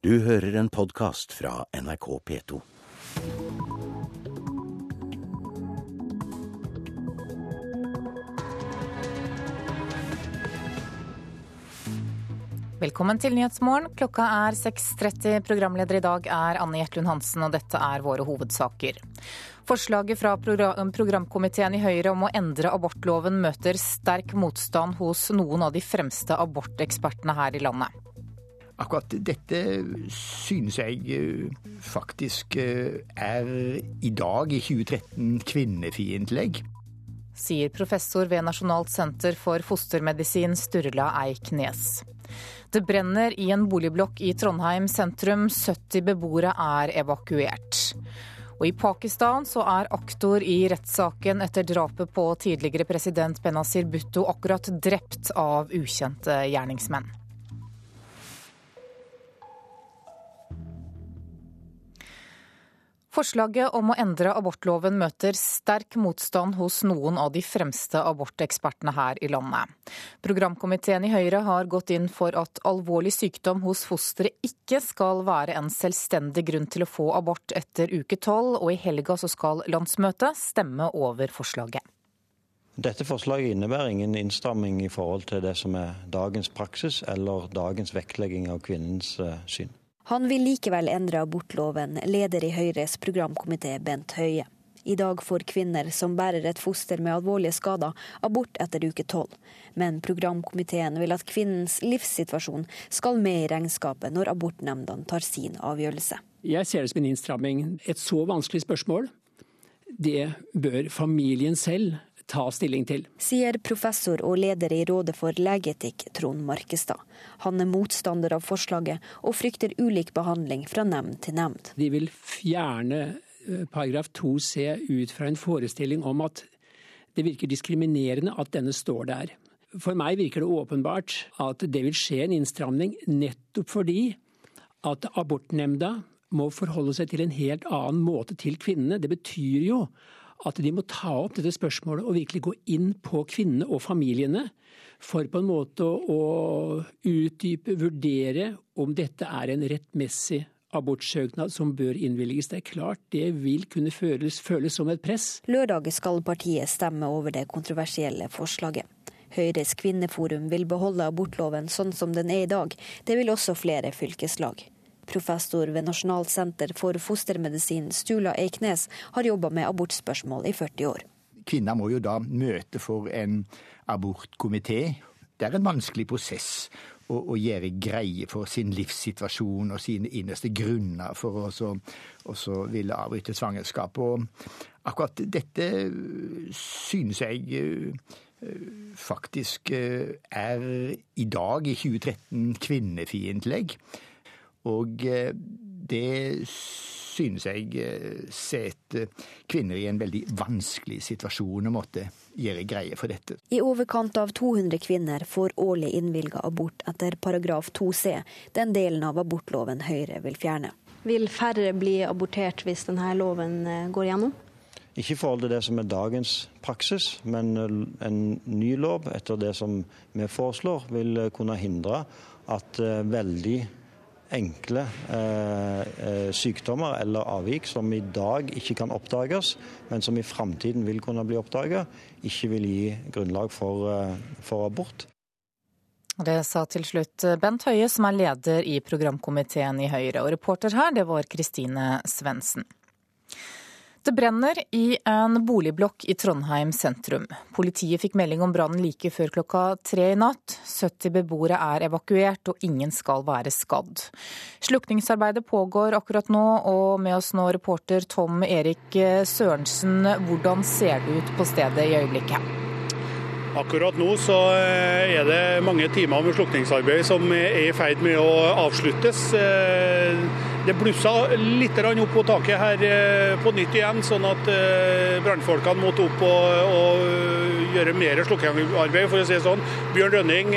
Du hører en podkast fra NRK P2. Velkommen til Nyhetsmorgen. Klokka er 6.30. Programleder i dag er Anne Gjertlund Hansen, og dette er våre hovedsaker. Forslaget fra programkomiteen i Høyre om å endre abortloven møter sterk motstand hos noen av de fremste abortekspertene her i landet. Akkurat dette synes jeg eh, faktisk eh, er i dag, i 2013, kvinnefiendtlig. Sier professor ved Nasjonalt senter for fostermedisin Sturla Eiknes. Det brenner i en boligblokk i Trondheim sentrum. 70 beboere er evakuert. Og i Pakistan så er aktor i rettssaken etter drapet på tidligere president Benazir Bhutto akkurat drept av ukjente gjerningsmenn. Forslaget om å endre abortloven møter sterk motstand hos noen av de fremste abortekspertene her i landet. Programkomiteen i Høyre har gått inn for at alvorlig sykdom hos fosteret ikke skal være en selvstendig grunn til å få abort etter uke tolv, og i helga så skal landsmøtet stemme over forslaget. Dette forslaget innebærer ingen innstramming i forhold til det som er dagens praksis eller dagens vektlegging av kvinnens eh, syn. Han vil likevel endre abortloven, leder i Høyres programkomité Bent Høie. I dag får kvinner som bærer et foster med alvorlige skader, abort etter uke tolv. Men programkomiteen vil at kvinnens livssituasjon skal med i regnskapet når abortnemndene tar sin avgjørelse. Jeg ser det som en innstramming. Et så vanskelig spørsmål, det bør familien selv ta stilling til. Sier professor og leder i Rådet for legeetikk, Trond Markestad. Han er motstander av forslaget, og frykter ulik behandling fra nemnd til nemnd. De vil fjerne eh, paragraf 2 c ut fra en forestilling om at det virker diskriminerende at denne står der. For meg virker det åpenbart at det vil skje en innstramning nettopp fordi at abortnemnda må forholde seg til en helt annen måte til kvinnene. Det betyr jo at de må ta opp dette spørsmålet og virkelig gå inn på kvinnene og familiene. For på en måte å utdype, vurdere om dette er en rettmessig abortsøknad som bør innvilges. Det er klart det vil kunne føles, føles som et press. Lørdag skal partiet stemme over det kontroversielle forslaget. Høyres kvinneforum vil beholde abortloven sånn som den er i dag. Det vil også flere fylkeslag. Professor ved Nasjonalt senter for fostermedisin, Stula Eiknes, har jobba med abortspørsmål i 40 år. Kvinner må jo da møte for en abortkomité. Det er en vanskelig prosess å, å, gjøre greie for sin livssituasjon og sine innerste grunner for å også ville avbryte svangerskap. Og akkurat dette synes jeg eh, faktisk eh, er i dag, i 2013, kvinnefiendtlig. Og eh, det synes jeg eh, setter kvinner i en veldig vanskelig situasjon å måtte gjøre greie for dette. I overkant av 200 kvinner får årlig innvilga abort etter paragraf 2 c, den delen av abortloven Høyre vil fjerne. Vil færre bli abortert hvis denne loven eh, går gjennom? Ikke i forhold til det som er dagens praksis, men en ny lov etter det som vi foreslår, vil kunne hindre at veldig enkle eh, eh, sykdommer eller avvik som i dag ikke kan oppdages, men som i framtiden vil kunne bli oppdaget, ikke vil gi grunnlag for, eh, for abort. Det sa til slutt Bent Høie, som er leder i programkomiteen i Høyre. Og reporter her, det var Kristine Svendsen. Det brenner i en boligblokk i Trondheim sentrum. Politiet fikk melding om brannen like før klokka tre i natt. 70 beboere er evakuert, og ingen skal være skadd. Slukningsarbeidet pågår akkurat nå, og med oss nå reporter Tom Erik Sørensen. Hvordan ser det ut på stedet i øyeblikket? Akkurat nå så eh, er det mange timer med slukningsarbeid som er i ferd med å avsluttes. Eh, det blussa litt opp på taket her eh, på nytt igjen, sånn at brannfolkene måtte opp og, og gjøre mer slukningsarbeid, for å si det sånn. Bjørn Rønning,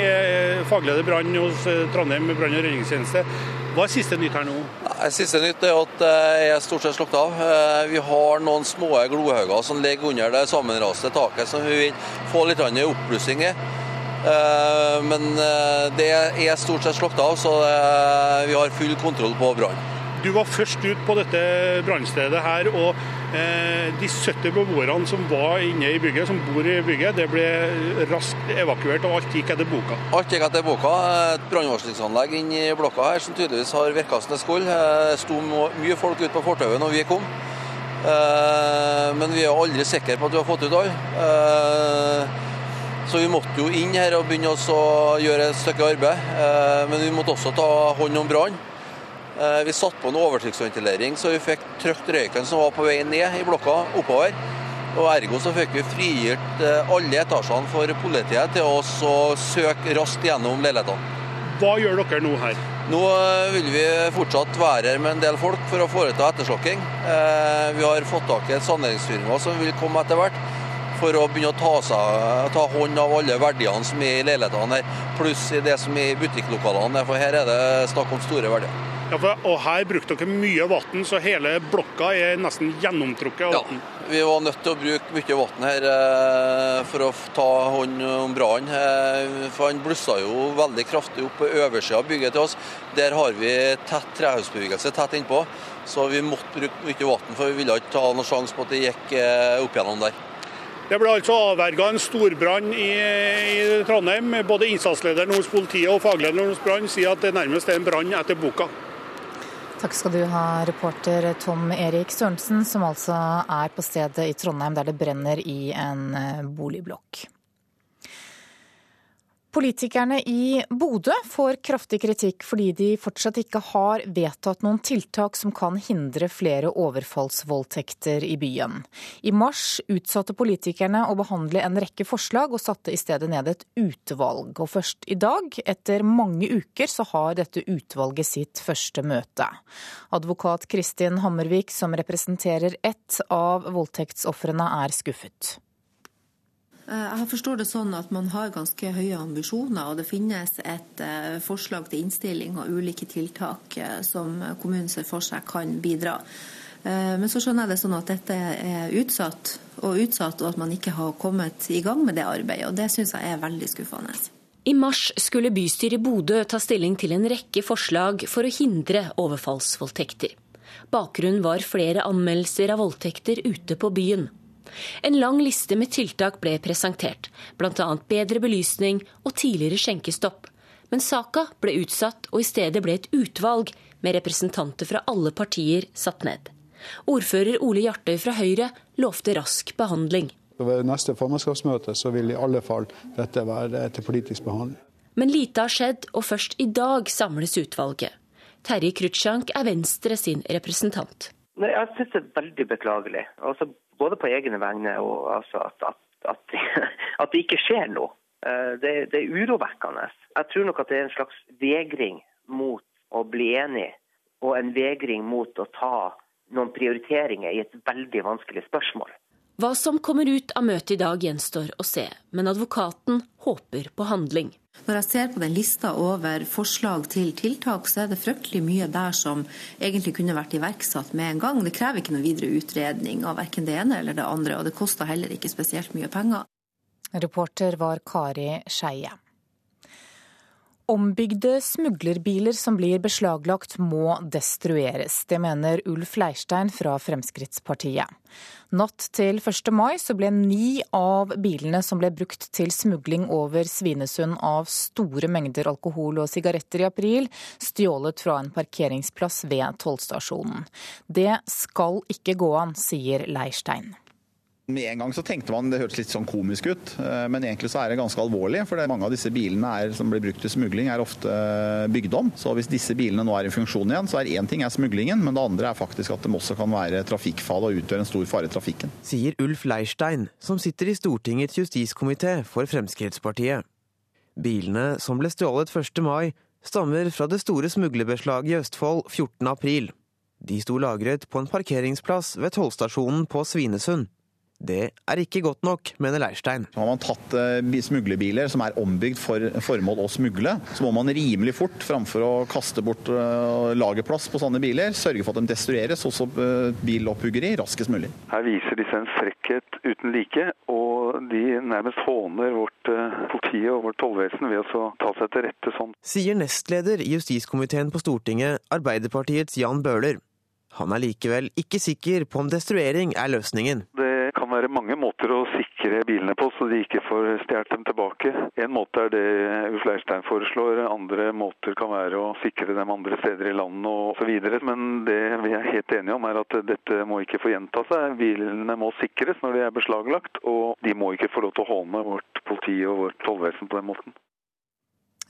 fagleder brann hos Trondheim brann- og redningstjeneste. Hva er siste nytt her nå? Siste nytt er at jeg er stort sett slukket av. Vi har noen små glohauger som ligger under det sammenraste taket, som vi vil få litt oppblussing i. Men det er stort sett slukket av, så vi har full kontroll på brannen. Du var først ut på dette brannstedet her, og eh, de 70 beboerne som var inne i bygget, som bor i bygget, det ble raskt evakuert, og alt gikk etter boka? Alt gikk etter boka. Et brannvarslingsanlegg inne i blokka her som tydeligvis har virka som det skulle. Eh, det sto mye folk ute på fortauet når vi kom. Eh, men vi er aldri sikre på at vi har fått ut alle. Eh, så vi måtte jo inn her og begynne å gjøre et stykke arbeid. Men vi måtte også ta hånd om brannen. Eh, vi satte på en overtrykksventilering, så vi fikk trykt røyken som var på vei ned i blokka, oppover. Og Ergo så fikk vi frigitt eh, alle etasjene for politiet til å søke raskt gjennom leilighetene. Hva gjør dere nå her? Nå eh, vil vi fortsatt være her med en del folk for å foreta etterslokking. Vi har fått tak i et saneringsfirma som vil komme etter hvert for å begynne å ta, seg, ta hånd av alle verdiene som er i leilighetene her, pluss i det som er i butikklokalene. For her er det snakk om store verdier. Ja, for, og Her brukte dere mye vann, så hele blokka er nesten gjennomtrukket av vann. Ja, vi var nødt til å bruke mye vann her eh, for å ta hånd om brannen. Eh, for han blussa jo veldig kraftig opp på øversida av bygget til oss. Der har vi tett trehusbevegelse tett innpå, så vi måtte bruke mye vann. For vi ville ikke ta noen sjanse på at det gikk eh, opp gjennom der. Det ble altså avverga en storbrann i, i, Trondheim. Både innsatslederen hos politiet og faglederen hos brann sier at det nærmest er en brann etter boka. Takk skal du ha, reporter Tom Erik Sørensen, som altså er på stedet i Trondheim der det brenner i en eh, boligblokk. Politikerne i Bodø får kraftig kritikk fordi de fortsatt ikke har vedtatt noen tiltak som kan hindre flere overfallsvoldtekter i byen. I mars utsatte politikerne å behandle en rekke forslag, og satte i stedet ned et utvalg. Og først i dag, etter mange uker, så har dette utvalget sitt første møte. Advokat Kristin Hammervik, som representerer ett av voldtektsofrene, er skuffet. Eh, jeg forstår det sånn at man har ganske høye ambisjoner, og det finnes et eh, forslag til innstilling og ulike tiltak eh, som kommunen ser for seg kan bidra. Men så skjønner jeg det sånn at dette er utsatt og utsatt, og at man ikke har kommet i gang med det arbeidet. og Det syns jeg er veldig skuffende. I mars skulle bystyret i Bodø ta stilling til en rekke forslag for å hindre overfallsvoldtekter. Bakgrunnen var flere anmeldelser av voldtekter ute på byen. En lang liste med tiltak ble presentert, bl.a. bedre belysning og tidligere skjenkestopp. Men saka ble utsatt, og i stedet ble et utvalg med representanter fra alle partier satt ned. Ordfører Ole Hjartøy fra Høyre lovte rask behandling. Ved neste formannskapsmøte så vil i alle fall dette være til politisk behandling. Men lite har skjedd, og først i dag samles utvalget. Terje Krutsjank er Venstre sin representant. Nei, Jeg synes det er veldig beklagelig. Altså, både på egne vegne og altså at, at, at, at, det ikke skjer noe. Eh, det, det, er urovekkende. Jeg tror nok at det er en slags vegring mot å bli enig, og en vegring mot å ta noen prioriteringer i et veldig vanskelig spørsmål. Hva som kommer ut av møtet i dag gjenstår å se, men advokaten håper på handling. Når jeg ser på den lista over forslag til tiltak, så er det fryktelig mye der som egentlig kunne vært iverksatt med en gang. Det krever ikke noe videre utredning av verken det ene eller det andre, og det koster heller ikke spesielt mye penger. Reporter var Kari Skeie. Ombygde smuglerbiler som blir beslaglagt må destrueres. Det mener Ulf Leirstein fra Fremskrittspartiet. Natt til 1. mai så ble ni av bilene som ble brukt til smugling over Svinesund av store mengder alkohol og sigaretter i april, stjålet fra en parkeringsplass ved tollstasjonen. Det skal ikke gå an, sier Leirstein. Med en gang så tenkte man det hørtes litt sånn komisk ut, eh, men egentlig så er det ganske alvorlig. For mange av disse bilene er, som blir brukt til smugling er ofte eh, bygd om. Så hvis disse bilene nå er i funksjon igjen, så er én ting er smuglingen, men det andre er faktisk at de også kan være trafikkfall og utgjøre en stor fare i trafikken. Sier Ulf Leirstein, som sitter i Stortingets justiskomité for Fremskrittspartiet. Bilene som ble stjålet 1. mai, stammer fra det store smuglerbeslaget i Østfold 14. april. De sto lagret på en parkeringsplass ved tollstasjonen på Svinesund. Det er ikke godt nok, mener Leirstein. Har man tatt eh, smuglerbiler som er ombygd for formål å smugle, så må man rimelig fort, framfor å kaste bort eh, lagerplass på sånne biler, sørge for at de destrueres, også eh, bilopphuggeri, raskest mulig. Her viser disse en frekkhet uten like, og de nærmest håner vårt politi og vårt tollvesen ved å ta seg til rette sånn. Sier nestleder i justiskomiteen på Stortinget, Arbeiderpartiets Jan Bøhler. Han er likevel ikke sikker på om destruering er løsningen. Det kan være mange måter å sikre bilene på, så de ikke får stjålet dem tilbake. En måte er det Ulf Leirstein foreslår, andre måter kan være å sikre dem andre steder i landet osv. Men det vi er helt enige om er at dette må ikke få gjenta seg. Bilene må sikres når de er beslaglagt, og de må ikke få lov til å håne vårt politi og vårt tollvesen på den måten.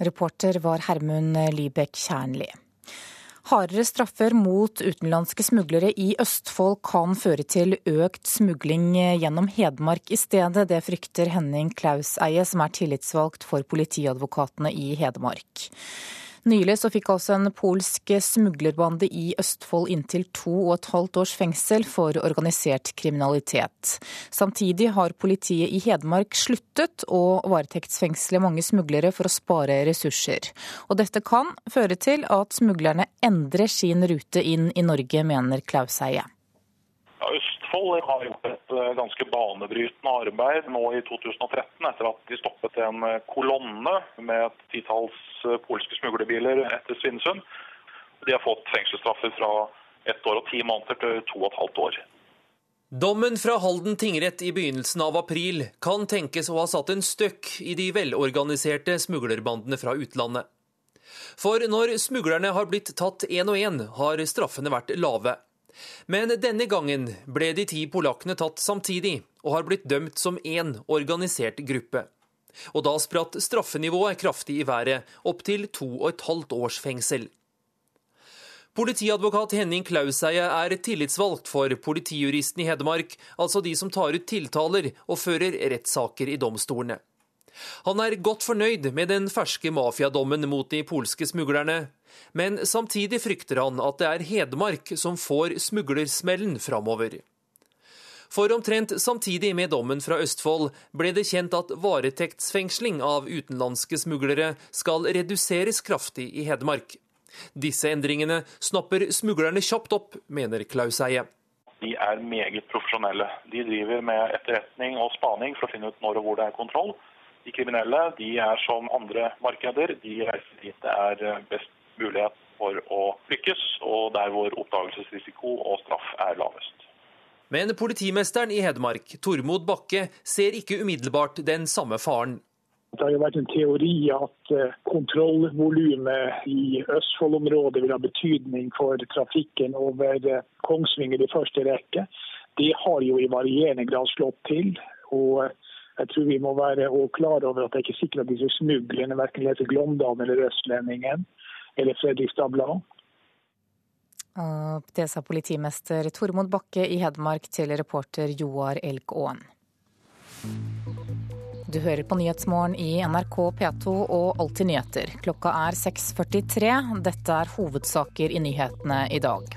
Reporter var Hermund Lybekk Kjernli. Hardere straffer mot utenlandske smuglere i Østfold kan føre til økt smugling gjennom Hedmark i stedet. Det frykter Henning Klauseie, som er tillitsvalgt for politiadvokatene i Hedmark. Nylig så fikk altså en polsk smuglerbande i Østfold inntil to og et halvt års fengsel for organisert kriminalitet. Samtidig har politiet i Hedmark sluttet å varetektsfengsle mange smuglere for å spare ressurser. Og dette kan føre til at smuglerne endrer sin rute inn i Norge, mener Klauseie. Ja, Østfold har gjort et eh, ganske banebrytende arbeid nå i 2013 etter at de stoppet en eh, kolonne med et titalls eh, polske smuglerbiler etter Svinesund. De har fått fengselsstraffer fra ett år og ti måneder til to og et halvt år. Dommen fra Halden tingrett i begynnelsen av april kan tenkes å ha satt en støkk i de velorganiserte smuglerbandene fra utlandet. For når smuglerne har blitt tatt én og én, har straffene vært lave. Men denne gangen ble de ti polakkene tatt samtidig, og har blitt dømt som én organisert gruppe. Og da spratt straffenivået kraftig i været, opp til to og et halvt års fengsel. Politiadvokat Henning Klauseie er tillitsvalgt for politijuristen i Hedmark, altså de som tar ut tiltaler og fører rettssaker i domstolene. Han er godt fornøyd med den ferske mafiadommen mot de polske smuglerne, men samtidig frykter han at det er Hedmark som får smuglersmellen framover. For omtrent samtidig med dommen fra Østfold ble det kjent at varetektsfengsling av utenlandske smuglere skal reduseres kraftig i Hedmark. Disse endringene snapper smuglerne kjapt opp, mener Klaus Eie. De er meget profesjonelle. De driver med etterretning og spaning for å finne ut når og hvor det er kontroll. De kriminelle de er som andre markeder. De reiser dit det er best mulighet for å lykkes, og der hvor oppdagelsesrisiko og straff er lavest. Men politimesteren i Hedmark, Tormod Bakke, ser ikke umiddelbart den samme faren. Det har jo vært en teori at eh, kontrollvolumet i Østfold-området vil ha betydning for trafikken over eh, Kongsvinger i første rekke. Det har jo i varierende grad slått til. og eh, jeg tror vi må være klar over at det er ikke sikkert at disse smuglerne verken leser Glåmdalen eller Østlendingen eller Fredrikstad Blad. Det sa politimester Tormod Bakke i Hedmark til reporter Joar Elkåen. Du hører på Nyhetsmorgen i NRK P2 og Alltid nyheter. Klokka er 6.43. Dette er hovedsaker i nyhetene i dag.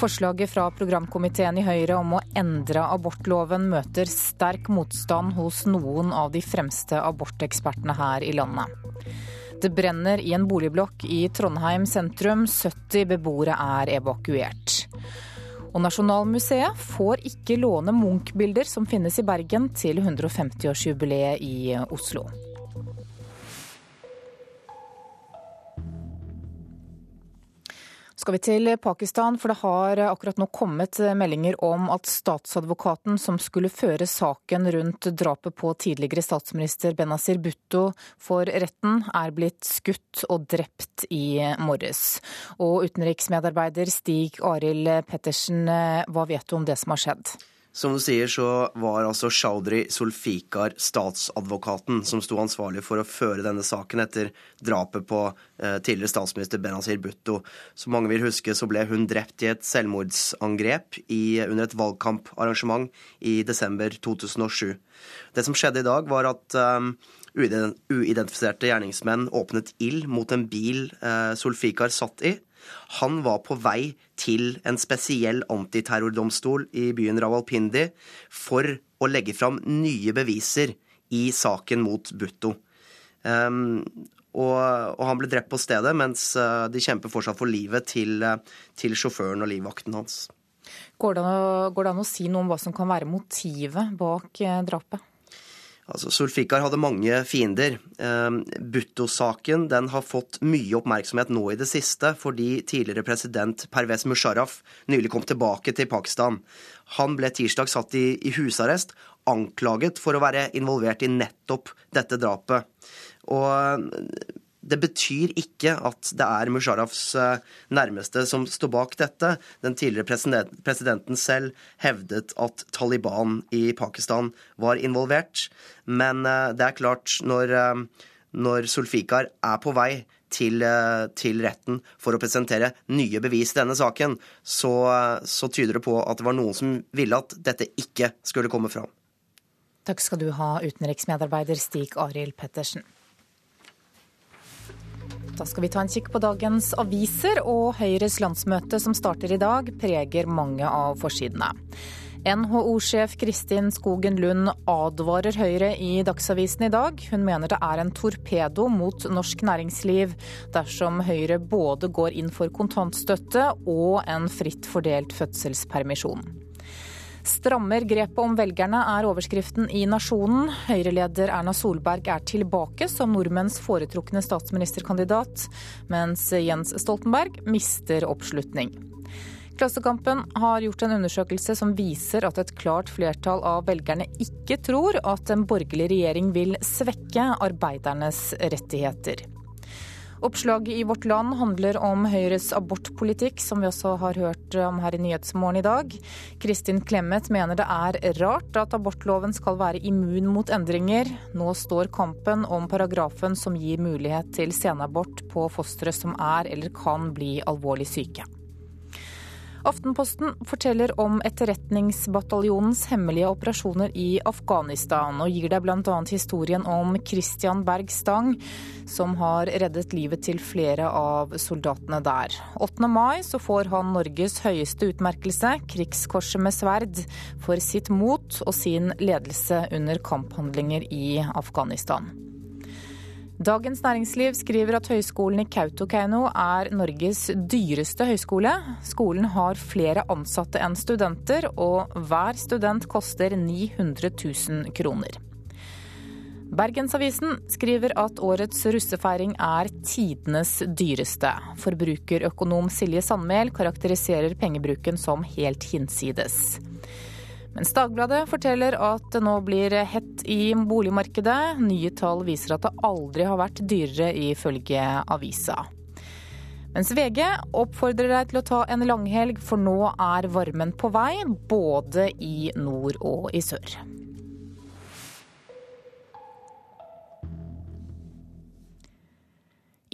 Forslaget fra programkomiteen i Høyre om å endre abortloven møter sterk motstand hos noen av de fremste abortekspertene her i landet. Det brenner i en boligblokk i Trondheim sentrum. 70 beboere er evakuert. Og Nasjonalmuseet får ikke låne Munch-bilder som finnes i Bergen til 150-årsjubileet i Oslo. Skal vi til Pakistan, for det har akkurat nå kommet meldinger om at statsadvokaten som skulle føre saken rundt drapet på tidligere statsminister Benazir Bhutto for retten, er blitt skutt og drept i morges. Og utenriksmedarbeider Stig Arild Pettersen, hva vet du om det som har skjedd? Som du sier, så var altså Chaudhry Solfikar statsadvokaten som sto ansvarlig for å føre denne saken etter drapet på eh, tidligere statsminister Benazir Bhutto. Som mange vil huske, så ble hun drept i et selvmordsangrep i, under et valgkamparrangement i desember 2007. Det som skjedde i dag, var at um, uidentifiserte gjerningsmenn åpnet ild mot en bil eh, Solfikar satt i. Han var på vei til en spesiell antiterrordomstol i byen Rawalpindi for å legge fram nye beviser i saken mot Bhutto. Um, og, og, han ble drept på stedet, mens uh, de kjemper fortsatt for livet til, uh, til sjåføren og livvakten hans. Går det, an, går det, an, å si noe om hva som kan være motivet bak uh, drapet? Altså, Zulfikar hadde mange fiender. Butto-saken den har fått mye oppmerksomhet nå i det siste, fordi tidligere president Pervez Musharraf nylig kom tilbake til Pakistan. Han ble tirsdag satt i, i husarrest, anklaget for å være involvert i nettopp dette drapet. Og det betyr ikke at det er Musharrafs eh, nærmeste som står bak dette. Den tidligere presidenten selv hevdet at Taliban i Pakistan var involvert. Men eh, det er klart, når, eh, når Zulfikar er på vei til, til, retten for å presentere nye bevis i denne saken, så, så tyder det på at det var noen som ville at dette ikke skulle komme fram. Takk skal du ha, utenriksmedarbeider Stig Arild Pettersen. Da skal vi ta en kikk på dagens aviser, og Høyres landsmøte som starter i dag, preger mange av forsidene. NHO-sjef Kristin Skogen Lund advarer Høyre i Dagsavisen i dag. Hun mener det er en torpedo mot norsk næringsliv dersom Høyre både går inn for kontantstøtte og en fritt fordelt fødselspermisjon. Strammer grepet om velgerne er overskriften i Nasjonen. Høyre-leder Erna Solberg er tilbake som nordmenns foretrukne statsministerkandidat, mens Jens Stoltenberg mister oppslutning. Klassekampen har gjort en undersøkelse som viser at et klart flertall av velgerne ikke tror at en borgerlig regjering vil svekke arbeidernes rettigheter. Oppslaget i Vårt Land handler om Høyres abortpolitikk, som vi også har hørt om her i Nyhetsmorgen i dag. Kristin Clemet mener det er rart at abortloven skal være immun mot endringer. Nå står kampen om paragrafen som gir mulighet til senabort på fostre som er eller kan bli alvorlig syke. Aftenposten forteller om etterretningsbataljonens hemmelige operasjoner i Afghanistan, og gir deg bl.a. historien om Christian Berg Stang, som har reddet livet til flere av soldatene der. 8. mai så får han Norges høyeste utmerkelse, Krigskorset med sverd, for sitt mot og sin ledelse under kamphandlinger i Afghanistan. Dagens Næringsliv skriver at høyskolen i Kautokeino er Norges dyreste høyskole. Skolen har flere ansatte enn studenter, og hver student koster 900 000 kroner. Bergensavisen skriver at årets russefeiring er tidenes dyreste. Forbrukerøkonom Silje Sandmæl karakteriserer pengebruken som helt hinsides. Mens Dagbladet forteller at det nå blir hett i boligmarkedet. Nye tall viser at det aldri har vært dyrere, ifølge avisa. Mens VG oppfordrer deg til å ta en langhelg, for nå er varmen på vei, både i nord og i sør.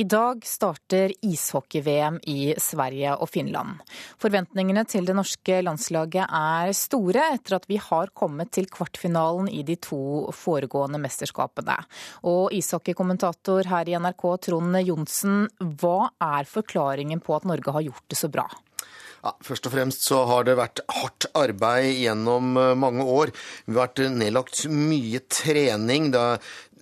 I dag starter ishockey-VM i Sverige og Finland. Forventningene til det norske landslaget er store etter at vi har kommet til kvartfinalen i de to foregående mesterskapene. Og ishockeykommentator her i NRK, Trond Johnsen, hva er forklaringen på at Norge har gjort det så bra? Ja, først og fremst så har det vært hardt arbeid gjennom eh, mange år. Vi har vært nedlagt mye trening. Det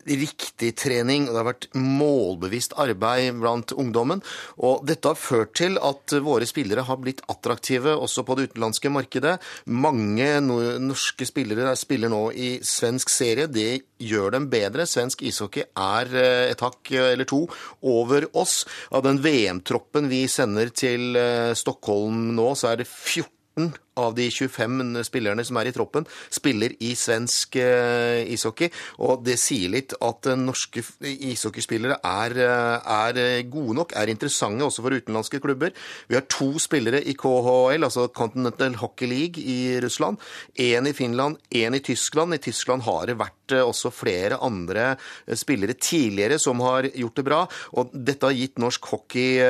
riktig trening, og det har vært målbevisst arbeid blant ungdommen. Og dette har ført til at våre spillere har blitt attraktive også på det utenlandske markedet. Mange norske spillere spiller nå i svensk serie. Det gjør dem bedre. Svensk ishockey er eh, et hakk eller to over oss. Av den VM-troppen vi sender til eh, Stockholm nå, så er det 14 av de 25 spillerne som er i troppen, spiller i svensk eh, ishockey. Og det sier litt at norske ishockeyspillere er, eh, er, gode nok, er interessante også for utenlandske klubber. Vi har to spillere i KHL, altså Continental Hockey League i Russland. Én i Finland, én i Tyskland. I Tyskland har det vært eh, også flere andre spillere tidligere som har gjort det bra. Og dette har gitt norsk hockey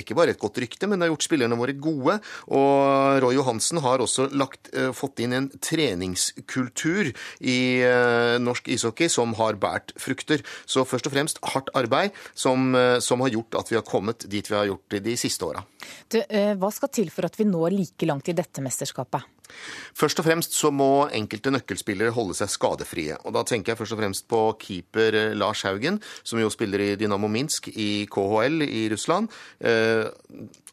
ikke bare et godt rykte, men det har gjort spillerne våre gode. Og Roy Johansen Svendsen har også lagt, uh, fått inn en treningskultur i uh, norsk ishockey som har båret frukter. Så først og fremst hardt arbeid som, som, har gjort at vi har kommet dit vi har gjort de siste åra. Hva skal til for at vi når like langt i dette mesterskapet? Først og fremst så må enkelte nøkkelspillere holde seg skadefrie. og Da tenker jeg først og fremst på keeper eh, Lars Haugen, som jo spiller i Dynamo Minsk i KHL i Russland.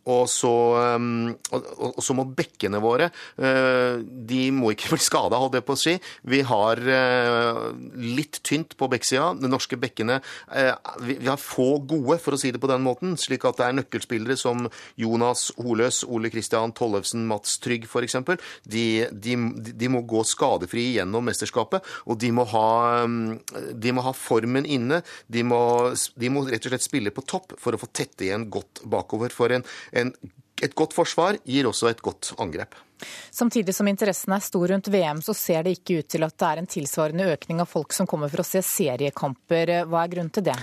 Eh, og så, um, og så, må bekkene våre uh, De må ikke bli skada, holdt jeg på å si. Vi har uh, litt tynt på bekksida. De norske bekkene Vi har få gode, for å si det på den måten. Slik at det er nøkkelspillere som Jonas Holøs, Ole Kristian Tollefsen, Mats Trygg f.eks. De, de, de må gå skadefri gjennom mesterskapet. Og de må ha, de må ha formen inne. De må, de må rett og slett spille på topp for å få tette igjen godt bakover. For en, en, et godt forsvar gir også et godt angrep. Samtidig som interessen er stor rundt VM, så ser det ikke ut til at det er en tilsvarende økning av folk som kommer for å se seriekamper. Hva er grunnen til det?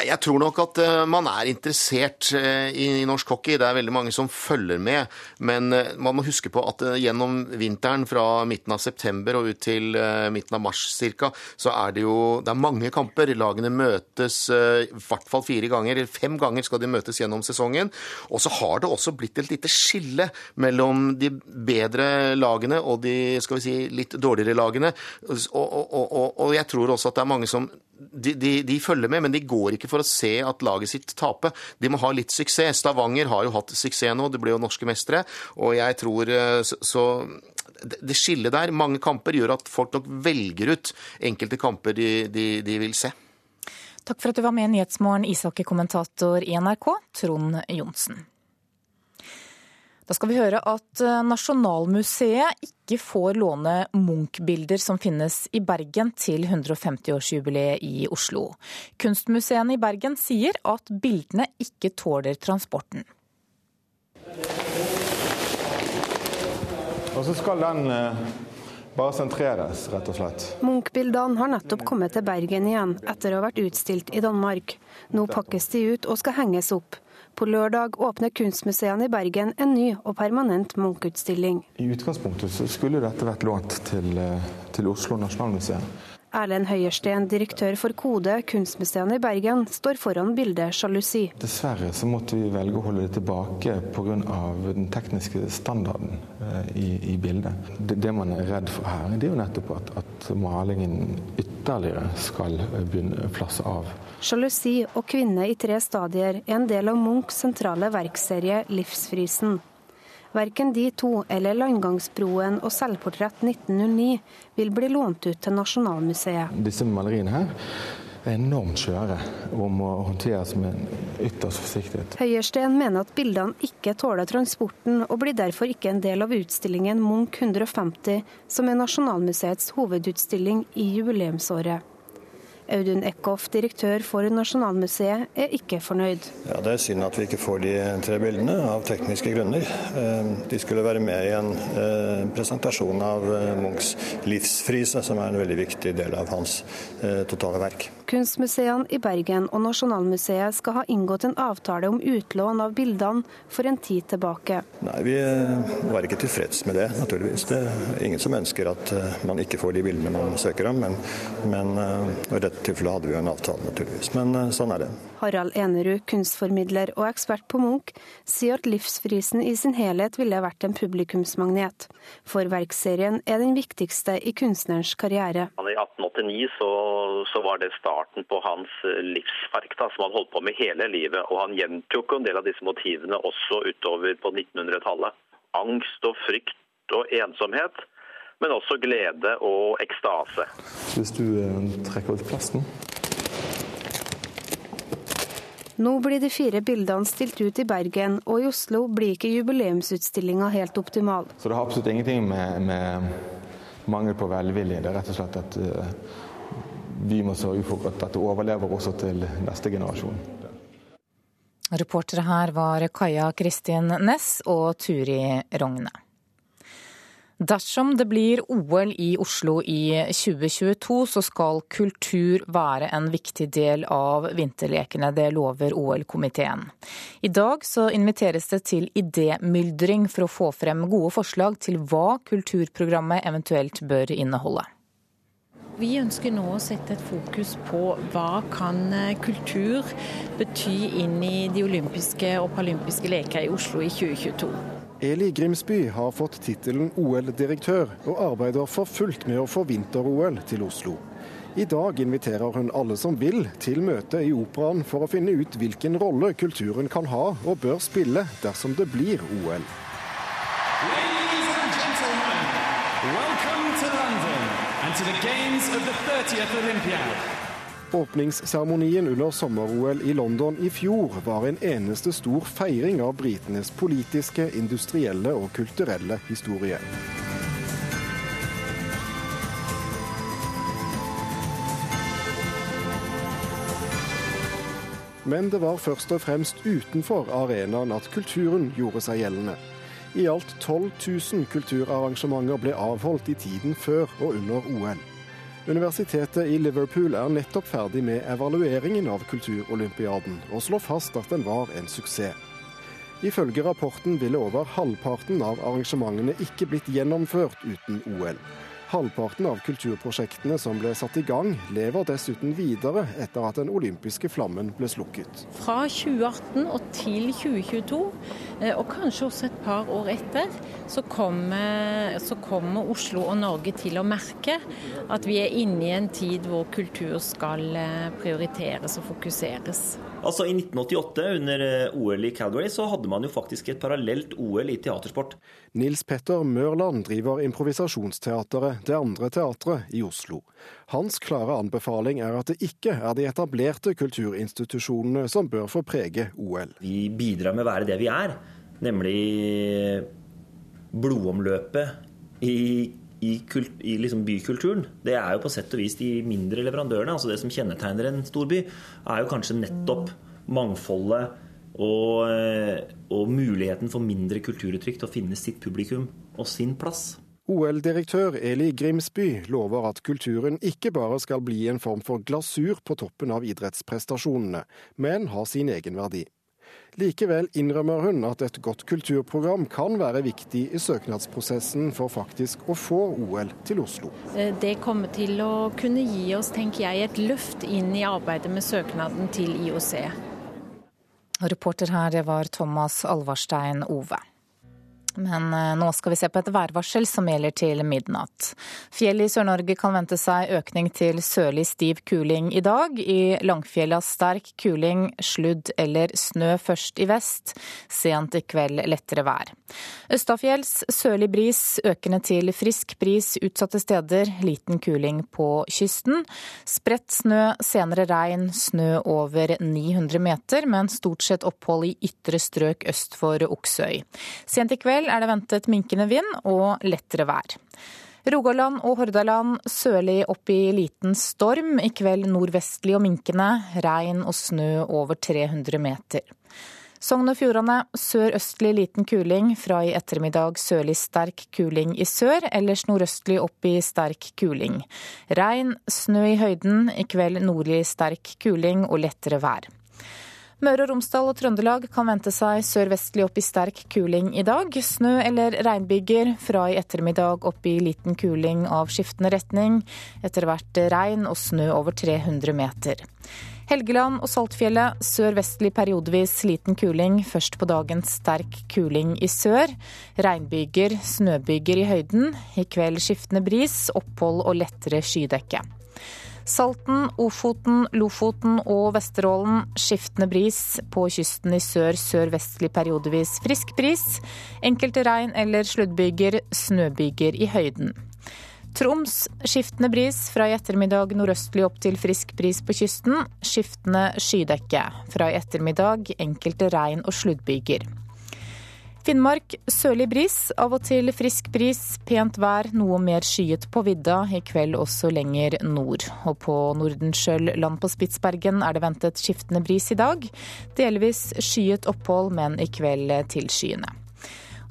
Jeg tror nok at eh, man er interessert eh, i norsk hockey. Det er veldig mange som følger med. Men eh, man må huske på at gjennom vinteren fra midten av september og ut til midten av mars ca., så er det jo det er mange kamper. Lagene møtes i hvert fall fire ganger. Fem ganger skal de møtes gjennom sesongen. Og så har det også blitt et lite skille mellom de bedre lagene og de skal vi si, litt dårligere lagene. Og, og, og, og jeg tror også at det er mange som de, de, de, følger med, men de går ikke for å se at laget sitt taper. De må ha litt suksess. Stavanger har jo hatt suksess nå, de ble jo norske mestere. Og jeg tror eh, så, Det skillet der, mange kamper, gjør at folk nok velger ut enkelte kamper de, de vil se. Takk for at du var med i Nyhetsmorgen, ishockeykommentator i NRK, Trond Johnsen. Da skal vi høre at eh, Nasjonalmuseet ikke får låne Munch-bilder som finnes i Bergen til 150-årsjubileet i Oslo. Kunstmuseene i Bergen sier at bildene ikke tåler transporten. Og så skal den eh, bare sentreres, rett og slett. Munch-bildene har nettopp kommet til Bergen igjen, etter å ha vært utstilt i Danmark. Nå pakkes de ut og skal henges opp. På lørdag åpner kunstmuseene i Bergen en ny og permanent Munch-utstilling. I utgangspunktet skulle dette vært lånt til, eh, til Oslo Nasjonalmuseum. Erlend Høyersten, direktør for Kode, kunstmuseene i Bergen, står foran bildet 'Sjalusi'. Dessverre så måtte vi velge å holde det tilbake pga. den tekniske standarden eh, i, i bildet. Det, det, man er redd for her, det er jo nettopp at, at malingen ytterligere skal begynne å flasse av. Sjalusi og kvinne i tre stadier er en del av Munchs sentrale verkserie Livsfrisen. Verken de to eller Landgangsbroen og Selvportrett 1909 vil bli lånt ut til Nasjonalmuseet. Disse maleriene her er enormt svære og må håndteres med ytterst forsiktighet. Høyersten mener at bildene ikke tåler transporten, og blir derfor ikke en del av utstillingen Munch 150, som er Nasjonalmuseets hovedutstilling i jubileumsåret. Audun Eckhoff, direktør for Nasjonalmuseet, er ikke fornøyd. Ja, Det er synd at vi ikke får de tre bildene, av tekniske grunner. Eh, de skulle være med i en eh, presentasjon av eh, Munchs livsfrise, som er en veldig viktig del av hans totale verk. Kunstmuseene i Bergen og Nasjonalmuseet skal ha inngått en avtale om utlån av bildene for en tid tilbake. Nei, Vi var ikke tilfreds med det, naturligvis. Det er ingen som ønsker at man ikke får de bildene man søker om, men, men i dette tilfellet hadde vi jo en avtale, naturligvis. Men sånn er det. Harald Enerud, kunstformidler og ekspert på Munch, sier at Livsfrisen i sin helhet ville vært en publikumsmagnet. For verkserien er den viktigste i kunstnerens karriere. I 1889 så, så var det starten på hans eh, livsverk, da, som han holdt på med hele livet. Og han gjentok en del av disse motivene også utover på 1900-tallet. Angst og frykt og ensomhet men også glede og ekstase. Hvis du eh, trekker ut plasten nå blir de fire bildene stilt ut i Bergen, og i Oslo blir ikke jubileumsutstillinga helt optimal. Så det har absolutt ingenting med, med mangel på velvilje. Det er rett og slett at uh, vi må sørge for at dette overlever også til neste generasjon. Reportere her var Kaja Kristin Næss og Turi Rogne. Dersom det blir OL i Oslo i 2022, så skal kultur være en viktig del av vinterlekene. Det lover OL-komiteen. I dag så inviteres det til idémyldring for å få frem gode forslag til hva kulturprogrammet eventuelt bør inneholde. Vi ønsker nå å sette et fokus på hva kan eh, kultur bety inn i de olympiske og paralympiske leker i Oslo i 2022. Eli Grimsby har fått tittelen OL-direktør, og arbeider for fullt med å få vinter-OL til Oslo. I dag inviterer hun alle som vil til møte i Operaen for å finne ut hvilken rolle kulturen kan ha og bør spille dersom det blir OL. Welcome to London and to the games of the 30th Olympiad. Åpningsseremonien under sommer-OL i London i fjor var en eneste stor feiring av britenes politiske, industrielle og kulturelle historie. Men det var først og fremst utenfor arenaen at kulturen gjorde seg gjeldende. I alt 12 000 kulturarrangementer ble avholdt i tiden før og under OL. Universitetet i Liverpool er nettopp ferdig med evalueringen av Kulturolympiaden, og slår fast at den var en suksess. Ifølge rapporten ville over halvparten av arrangementene ikke blitt gjennomført uten OL. Halvparten av kulturprosjektene som ble satt i gang, lever dessuten videre etter at den olympiske flammen ble slukket. Fra 2018 og til 2022, eh, og kanskje også et par år etter, så kommer, så kommer Oslo og Norge til å merke at vi er inne i en tid hvor kultur skal eh, prioriteres og fokuseres. Altså I 1988, under eh, OL i Calgary, så hadde man jo faktisk et parallelt OL i teatersport. Nils Petter Mørland driver improvisasjonsteateret Det Andre Teatret i Oslo. Hans klare anbefaling er at det ikke er de etablerte kulturinstitusjonene som bør få prege OL. Vi bidrar med å være det vi er, nemlig blodomløpet i i, kult, i liksom bykulturen, det er jo på sett og vis de mindre leverandørene. altså Det som kjennetegner en storby, er jo kanskje nettopp mangfoldet og, eh, og muligheten for mindre kulturuttrykk til å finne sitt publikum og sin plass. OL-direktør Eli Grimsby lover at kulturen ikke bare skal bli en form for glasur på toppen av idrettsprestasjonene, men ha sin egen verdi. Likevel innrømmer hun at et godt kulturprogram kan være viktig i søknadsprosessen for faktisk å få OL til Oslo. Eh, det kommer til å kunne gi oss, tenker jeg, et løft inn i arbeidet med søknaden til IOC. Reporter her, det var Thomas Alvarstein Ove. Men eh, nå skal vi se på et værvarsel som gjelder til midnatt. Fjellet i Sør-Norge kan vente seg økning til sørlig stiv kuling i dag. I Langfjella sterk kuling, sludd eller snø først i vest. Sent i kveld lettere vær. Østafjells sørlig bris, økende til frisk bris utsatte steder. Liten kuling på kysten. Spredt snø, senere regn, snø over 900 meter, men stort sett opphold i ytre strøk øst for Oksøy. Sent i kveld er det ventet minkende vind og lettere vær. Rogaland og Hordaland sørlig opp i liten storm. I kveld nordvestlig og minkende. Regn og snø over 300 meter. Sogn og Fjordane sørøstlig liten kuling. Fra i ettermiddag sørlig sterk kuling i sør. Ellers nordøstlig opp i sterk kuling. Regn, snø i høyden. I kveld nordlig sterk kuling og lettere vær. Møre og Romsdal og Trøndelag kan vente seg sørvestlig opp i sterk kuling i dag. Snø eller regnbyger, fra i ettermiddag opp i liten kuling av skiftende retning. Etter hvert regn og snø over 300 meter. Helgeland og Saltfjellet sørvestlig periodevis liten kuling. Først på dagen sterk kuling i sør. Regnbyger, snøbyger i høyden. I kveld skiftende bris, opphold og lettere skydekke. Salten, Ofoten, Lofoten og Vesterålen skiftende bris. På kysten i sør sørvestlig periodevis frisk bris. Enkelte regn- eller sluddbyger, snøbyger i høyden. Troms skiftende bris, fra i ettermiddag nordøstlig opp til frisk bris på kysten. Skiftende skydekke. Fra i ettermiddag enkelte regn- og sluddbyger. Finnmark sørlig bris, av og til frisk bris, pent vær, noe mer skyet på vidda, i kveld også lenger nord. Og på Nordenskjøl land på Spitsbergen er det ventet skiftende bris i dag. Delvis skyet opphold, men i kveld tilskyende.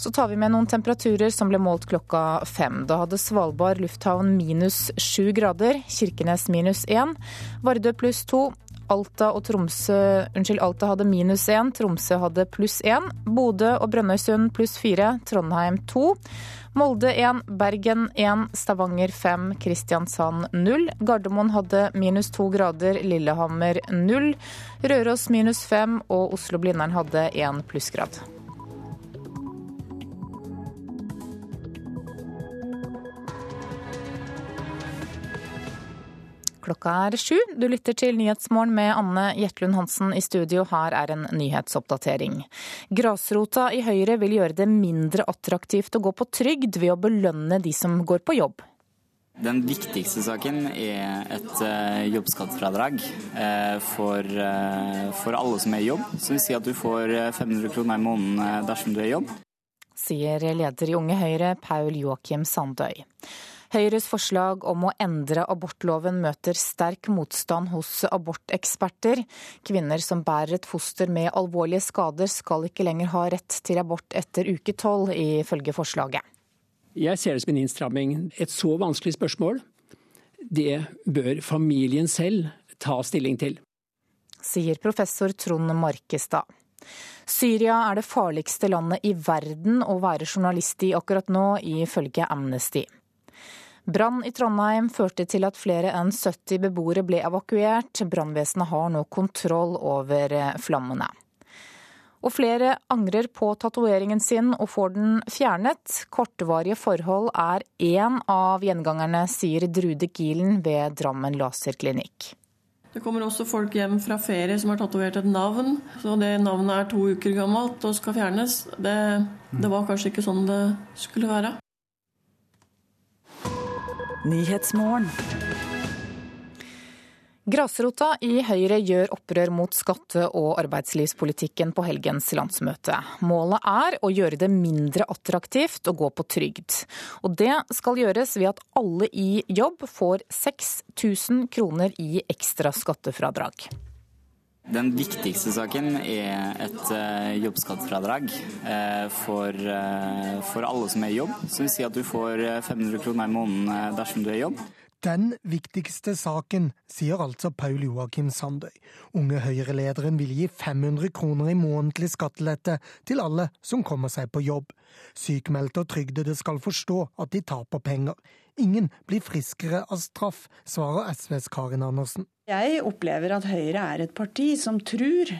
Så tar vi med noen temperaturer som ble målt klokka fem. Da hadde Svalbard lufthavn minus sju grader, Kirkenes minus én, Vardø pluss to. Alta og Tromsø Unnskyld, Alta hadde minus én, Tromsø hadde pluss én. Bodø og Brønnøysund pluss fire, Trondheim to. Molde 1, Bergen 1, Stavanger 5, Kristiansand 0. Gardermoen hadde minus to grader, Lillehammer 0. Røros minus fem og Oslo-Blindern hadde én plussgrad. Klokka er sju. Du lytter til Nyhetsmorgen med Anne Jetlund Hansen i studio. Her er en nyhetsoppdatering. Grasrota i Høyre vil gjøre det mindre attraktivt å gå på trygd ved å belønne de som går på jobb. Den viktigste saken er et uh, jobbskattefradrag uh, for, uh, for, alle som er i jobb. Så vil si at du får 500 kroner i måneden dersom du er i jobb. Sier leder i Unge Høyre, Paul Joakim Sandøy. Høyres forslag om å endre abortloven møter sterk motstand hos aborteksperter. Kvinner som bærer et foster med alvorlige skader skal ikke lenger ha rett til abort etter uke tolv, ifølge forslaget. Jeg ser det som en innstramming. Et så vanskelig spørsmål, det bør familien selv ta stilling til. Sier professor Trond Markestad. Syria er det farligste landet i verden å være journalist i akkurat nå, ifølge Amnesty. Brann i Trondheim førte til at flere enn 70 beboere ble evakuert. Brannvesenet har nå kontroll over eh, flammene. Og flere angrer på tatoveringen sin og får den fjernet. Kortvarige forhold er én av gjengangerne, sier Drude Gilen ved Drammen laserklinikk. Det kommer også folk hjem fra ferie som har tatovert et navn. Så det navnet er to uker gammelt og skal fjernes. Det, det var kanskje ikke sånn det skulle være. Nyhetsmorgen. Grasrota i Høyre gjør opprør mot skatte- og arbeidslivspolitikken på helgens landsmøte. Målet er å gjøre det mindre attraktivt å gå på trygd. Og det skal gjøres ved at alle i jobb får 6000 kroner i ekstra skattefradrag. Den viktigste saken er et uh, jobbskattefradrag uh, for, uh, for, alle som er i jobb. Så vil si at du får 500 kroner i måneden dersom du er i jobb. Den viktigste saken, sier altså Paul Joakim Sandøy. Unge Høyre-lederen vil gi 500 kroner i månedlig skattelette til alle som kommer seg på jobb. Sykmeldte og trygdede skal forstå at de taper penger. Ingen blir friskere av straff, svarer SVs Karin Andersen. Jeg opplever at Høyre er et parti som tror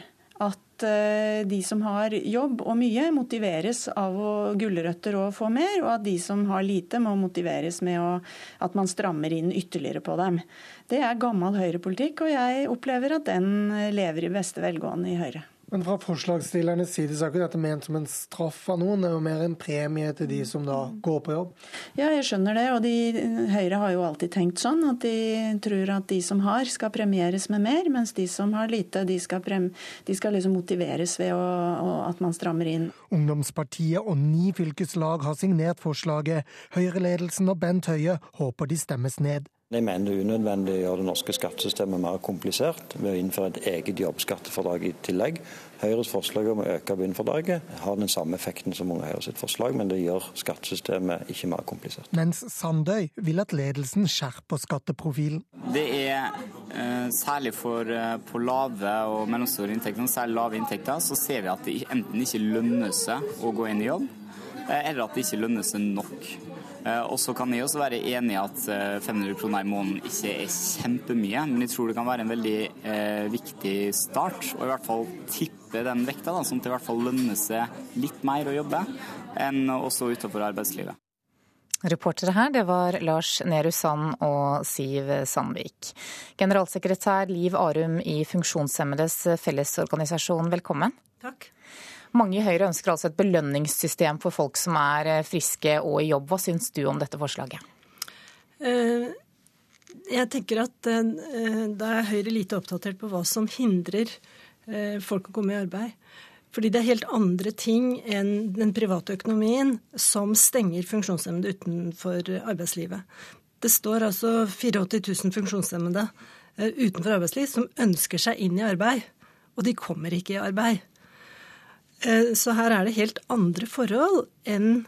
eh, de som har jobb og mye, motiveres av å gulrøtter og få mer, og at de som har lite, må motiveres med å, at man strammer inn ytterligere på dem. Det er gammel høyrepolitikk, og jeg opplever at den lever i beste velgående i Høyre. Men fra forslagsstillernes side så er ikke dette ment som en straff av noen, det er jo mer en premie til de som da går på jobb? Ja, jeg skjønner det. Og de, Høyre har jo alltid tenkt sånn at de tror at de som har, skal premieres med mer, mens de som har lite, de skal, prem, de skal liksom motiveres ved å, å, at man strammer inn. Ungdomspartiet og ni fylkeslag har signert forslaget. Høyre-ledelsen og Bent Høie håper de stemmes ned. Jeg mener det er unødvendig å gjøre det norske skattesystemet mer komplisert ved å innføre et eget jobbskattefordrag i tillegg. Høyres forslag om å øke bunnfradraget har den samme effekten som Unge Høyre sitt forslag, men det gjør skattesystemet ikke mer komplisert. Mens Sandøy vil at ledelsen skjerper skatteprofilen. Det er eh, særlig for eh, på lave og mellomstore inntekter, særlig lave inntekter, så ser vi at det enten ikke lønner seg å gå inn i jobb, eh, eller at det ikke lønner seg nok. Eh, og så kan jeg også være enig i at 500 eh, kroner i måneden ikke er kjempemye, men jeg tror det kan være en veldig eh, viktig start. Og i hvert fall tippe den vekta, da, sånn at det i hvert fall lønner seg litt mer å jobbe enn også utenfor arbeidslivet. Reportere her, det var Lars Nehru Sand og Siv Sandvik. Generalsekretær Liv Arum i Funksjonshemmedes Fellesorganisasjon, velkommen. Takk. Mange i Høyre ønsker altså et belønningssystem for folk som er eh, friske og i jobb. Hva syns du om dette forslaget? Eh, jeg tenker at eh, da er Høyre lite oppdatert på hva som hindrer folk å komme i arbeid. Fordi det er helt andre ting enn den private økonomien som stenger funksjonshemmede utenfor arbeidslivet. Det står altså 84 000 funksjonshemmede utenfor arbeidsliv som ønsker seg inn i arbeid, og de kommer ikke i arbeid. Så her er det helt andre forhold enn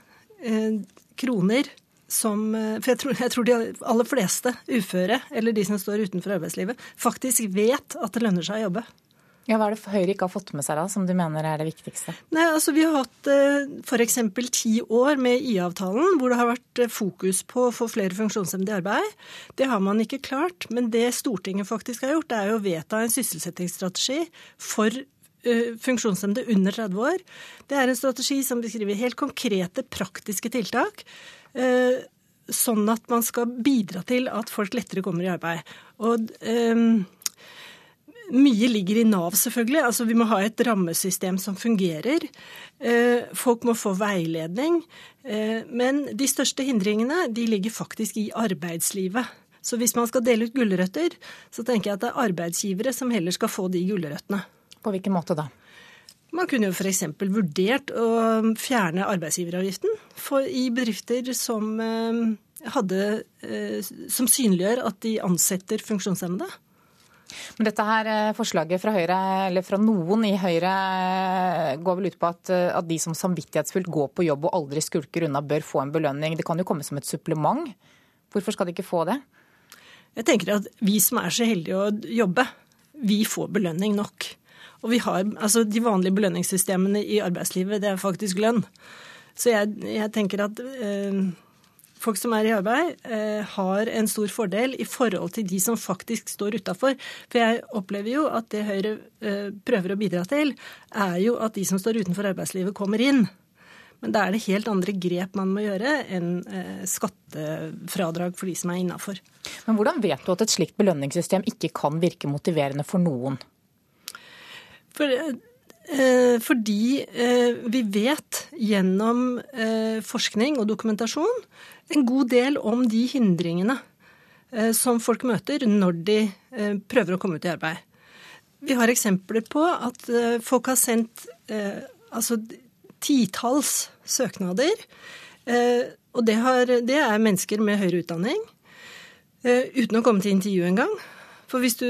kroner som For jeg tror, jeg tror, de aller fleste uføre, eller de som står utenfor arbeidslivet, faktisk vet at det lønner seg å jobbe. Ja, Hva er det Høyre ikke har fått med seg, da, som du mener er det viktigste? Nei, altså Vi har hatt eh, f.eks. ti år med IA-avtalen, hvor det har vært eh, fokus på å få flere funksjonshemmede i arbeid. Det har man ikke klart. Men det Stortinget faktisk har gjort, er jo å vedta en sysselsettingsstrategi for eh, funksjonshemmede under 30 år. Det er en strategi som beskriver helt konkrete, praktiske tiltak. Sånn at man skal bidra til at folk lettere kommer i arbeid. Og mye ligger i Nav, selvfølgelig. Altså, vi må ha et rammesystem som fungerer. Eh, folk må få veiledning. Eh, men de største hindringene de ligger faktisk i arbeidslivet. Så hvis man skal dele ut gulrøtter, så tenker jeg at det er arbeidsgivere som heller skal få de gulrøttene. På hvilken måte da? Man kunne jo f.eks. vurdert å fjerne arbeidsgiveravgiften i bedrifter som, eh, hadde, som synliggjør at de ansetter funksjonshemmede. Men dette her eh, forslaget fra Høyre, eller fra noen i Høyre eh, går vel ut på at, eh, at de som samvittighetsfullt går på jobb og aldri skulker unna, bør få en belønning. Det kan jo komme som et supplement. Hvorfor skal de ikke få det? Jeg tenker at vi som er så heldige å jobbe, vi får belønning nok. Og vi har, altså De vanlige belønningssystemene i arbeidslivet, det er faktisk lønn. Så jeg, jeg tenker at eh, folk som er i arbeid, eh, har en stor fordel i forhold til de som faktisk står utafor. For jeg opplever jo at det Høyre eh, prøver å bidra til, er jo at de som står utenfor arbeidslivet, kommer inn. Men da er det helt andre grep man må gjøre enn eh, skattefradrag for de som er innafor. Men hvordan vet du at et slikt belønningssystem ikke kan virke motiverende for noen? For fordi vi vet gjennom forskning og dokumentasjon en god del om de hindringene eh, som folk møter når de eh, prøver å komme ut i arbeid. Vi har eksempler på at eh, folk har sendt altså titalls søknader. Og det, har, det, er mennesker med høyere utdanning uten å komme til intervju engang. For hvis du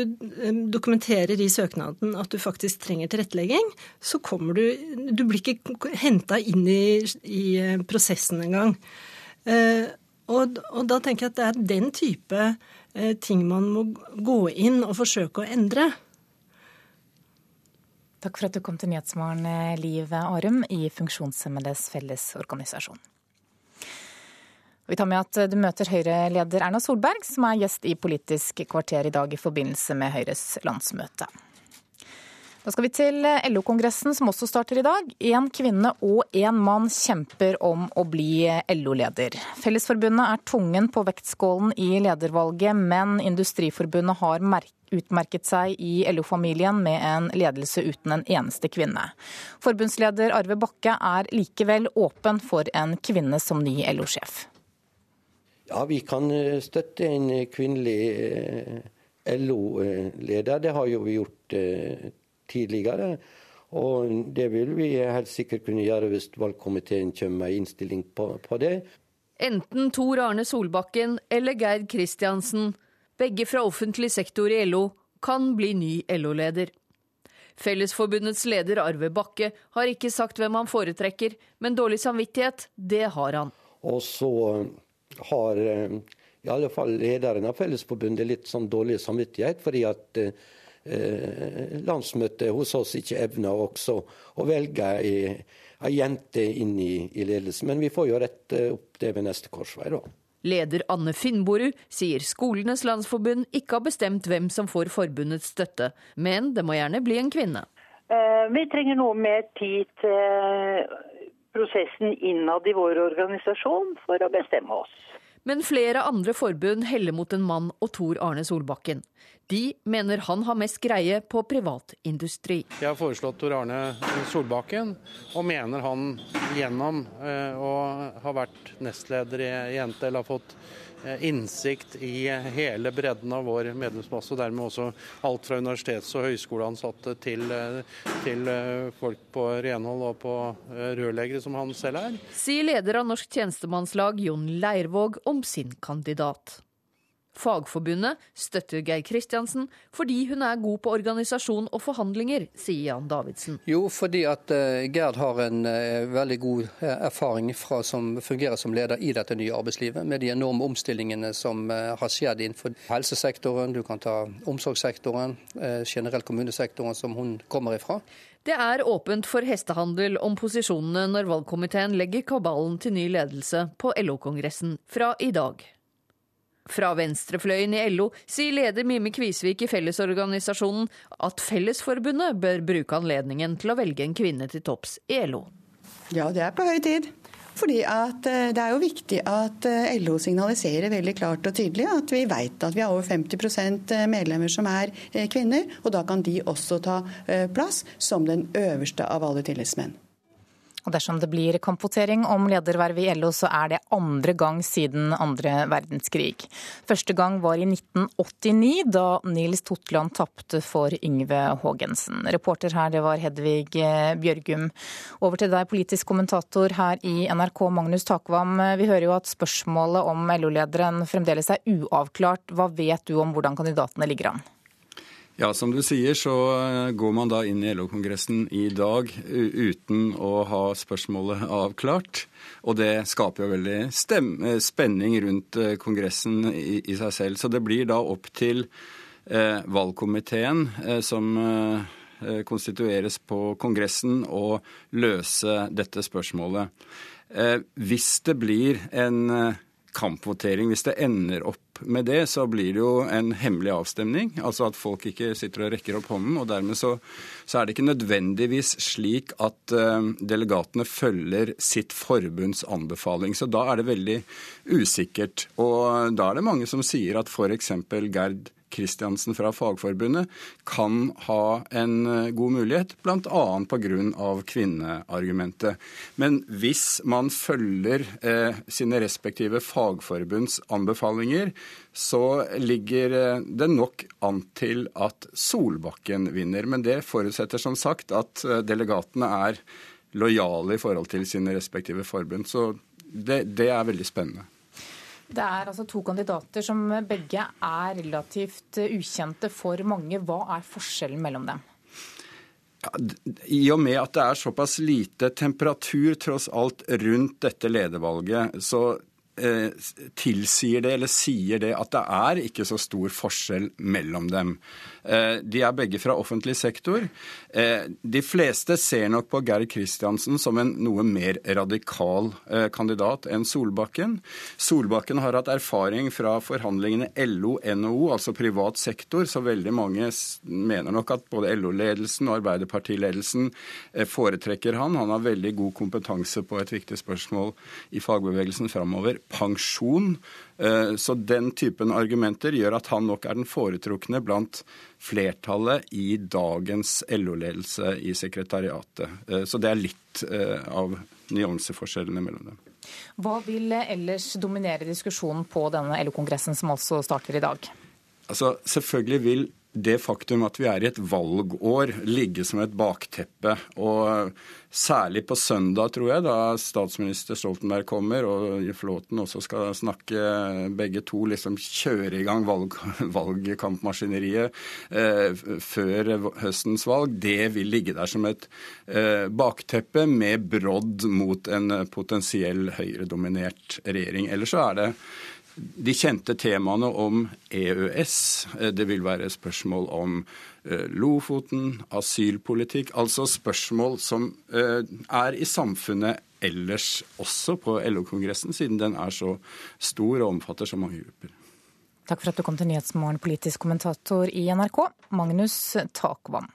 dokumenterer i søknaden at du faktisk trenger tilrettelegging, så kommer du Du blir ikke henta inn i, i prosessen engang. Eh, og, og, da tenker jeg at det er den type eh, ting man må gå inn og forsøke å endre. Takk for at du kom til Nyhetsmorgen, eh, Liv Arum i Funksjonshemmedes Fellesorganisasjon. Vi tar med at du møter Høyre-leder Erna Solberg, som er gjest i Politisk kvarter i dag i forbindelse med Høyres landsmøte. Da skal vi til LO-kongressen, som også starter i dag. Én kvinne og én mann kjemper om å bli LO-leder. Fellesforbundet er tungen på vektskålen i ledervalget, men Industriforbundet har utmerket seg i LO-familien med en ledelse uten en eneste kvinne. Forbundsleder Arve Bakke er likevel åpen for en kvinne som ny LO-sjef. Ja, vi kan eh, støtte en kvinnelig eh, LO-leder. Det har jo vi gjort eh, tidligere. Og det vil vi helt sikkert kunne gjøre hvis valgkomiteen kommer med innstilling på, på det. Enten Tor Arne Solbakken eller Geir Kristiansen, begge fra offentlig sektor i LO, kan bli ny LO-leder. Fellesforbundets leder Arve Bakke har ikke sagt hvem han foretrekker, men dårlig samvittighet, det har han. Og så har eh, i alle fall lederen av Fellesforbundet litt sånn dårlig samvittighet, fordi at eh, landsmøtet hos oss ikke evner også å velge ei jente inn i, i ledelsen. Men vi får jo rette opp det ved neste korsvei, da. Leder Anne Finnborud sier Skolenes landsforbund ikke har bestemt hvem som får forbundets støtte, men det må gjerne bli en kvinne. Eh, vi trenger noe mer tid til prosessen innad i vår organisasjon for å bestemme oss. Men flere andre forbund heller mot en mann og Tor Arne Solbakken. De mener han har mest greie på privat industri. Jeg har foreslått Tor Arne Solbakken, og mener han gjennom eh, å ha vært nestleder i NTL har fått innsikt i hele bredden av vår medlemsmasse, og dermed også alt fra universitets- og høyskoleansatte til, eh, til eh, folk på renhold og på rørleggere, som han selv er. Sier leder av Norsk tjenestemannslag Jon Leirvåg om sin kandidat. Fagforbundet støtter Geir Kristiansen fordi hun er god på organisasjon og forhandlinger, sier Jan Davidsen. Jo, fordi at uh, Gerd har en uh, veldig god uh, erfaring fra som fungerer som leder i dette nye arbeidslivet, med de enorme omstillingene som har skjedd innenfor helsesektoren, du kan ta omsorgssektoren, generelt kommunesektoren som hun kommer ifra. Det er åpent for hestehandel om posisjonene når valgkomiteen legger kabalen til ny ledelse på LO-kongressen fra i dag. Fra venstrefløyen i LO sier leder Mime Kvisvik i Fellesorganisasjonen at Fellesforbundet bør bruke anledningen til å velge en kvinne til topps i LO. Ja, det er på høy tid. Fordi at eh, Det er jo viktig at eh, LO signaliserer veldig klart og tydelig at vi vet at vi har over 50 eh, medlemmer som er kvinner. Og da kan de også ta plass som den øverste av alle tillitsmenn. Og dersom det blir kampvotering om ledervervet i LO, så er det andre gang siden andre verdenskrig. Første gang var i 1989, da Nils Totland tapte for Yngve Haagensen. Reporter her, det var Hedvig eh, Bjørgum. Over til deg, politisk kommentator her i NRK, Magnus Takvam. Vi hører jo at spørsmålet om LO-lederen fremdeles er uavklart. Hva vet du om hvordan kandidatene ligger an? Ja, som du sier så eh, går man da inn i LO-kongressen i dag uten å ha spørsmålet avklart. Og det skaper jo veldig eh, spenning rundt eh, kongressen i, i, seg selv. Så det blir da opp til eh, valgkomiteen eh, som eh, konstitueres på kongressen, å løse dette spørsmålet. hvis det blir en kampvotering. Hvis det ender opp med det, så blir det jo en hemmelig avstemning. Altså at folk ikke sitter og rekker opp hånden. Og dermed så, så er det ikke nødvendigvis slik at uh, delegatene følger sitt forbunds anbefaling. Så da er det veldig usikkert. Og da er det mange som sier at f.eks. Gerd Kristiansen fra Fagforbundet kan ha en eh, god mulighet, bl.a. pga. kvinneargumentet. Men hvis man følger eh, sine respektive fagforbunds anbefalinger, så ligger eh, det nok an til at Solbakken vinner. Men det forutsetter som sagt at eh, delegatene er lojale i forhold til sine respektive forbund. Så det, det er veldig spennende. Det er altså to kandidater som begge er relativt ukjente for mange. Hva er forskjellen mellom dem? I og med at det er såpass lite temperatur tross alt rundt dette ledervalget, så eh, tilsier det eller sier det at det er ikke så stor forskjell mellom dem. Eh, de er begge fra offentlig sektor. Eh, de fleste ser nok på Geir Kristiansen som en noe mer radikal eh, kandidat enn Solbakken. Solbakken har hatt erfaring fra forhandlingene LO-NHO, altså privat sektor, så veldig mange mener nok at både LO-ledelsen og Arbeiderpartiledelsen foretrekker han. Han har veldig god kompetanse på et viktig spørsmål i fagbevegelsen framover. Pensjon Eh, så den typen argumenter gjør at han nok er den foretrukne blant flertallet i dagens LO-ledelse i sekretariatet. Eh, så det er litt eh, av nyanseforskjellene mellom dem. Hva vil ellers dominere diskusjonen på denne LO-kongressen som altså starter i dag? Altså, selvfølgelig vil det faktum at vi er i et valgår, ligge som et bakteppe. Og særlig på søndag, tror jeg, da statsminister Stoltenberg kommer, og Flåten også skal snakke, begge to liksom kjøre i gang valg, valgkampmaskineriet eh, før høstens valg, det vil ligge der som et eh, bakteppe med brodd mot en potensiell høyredominert regjering. Ellers så er det de kjente temaene om EØS. Eh, det vil være spørsmål om eh, Lofoten, asylpolitikk. Altså spørsmål som eh, er i samfunnet ellers også på LO-kongressen, siden den er så stor og omfatter så mange grupper. Takk for at du kom til Nyhetsmorgen, politisk kommentator i NRK, Magnus Takvam.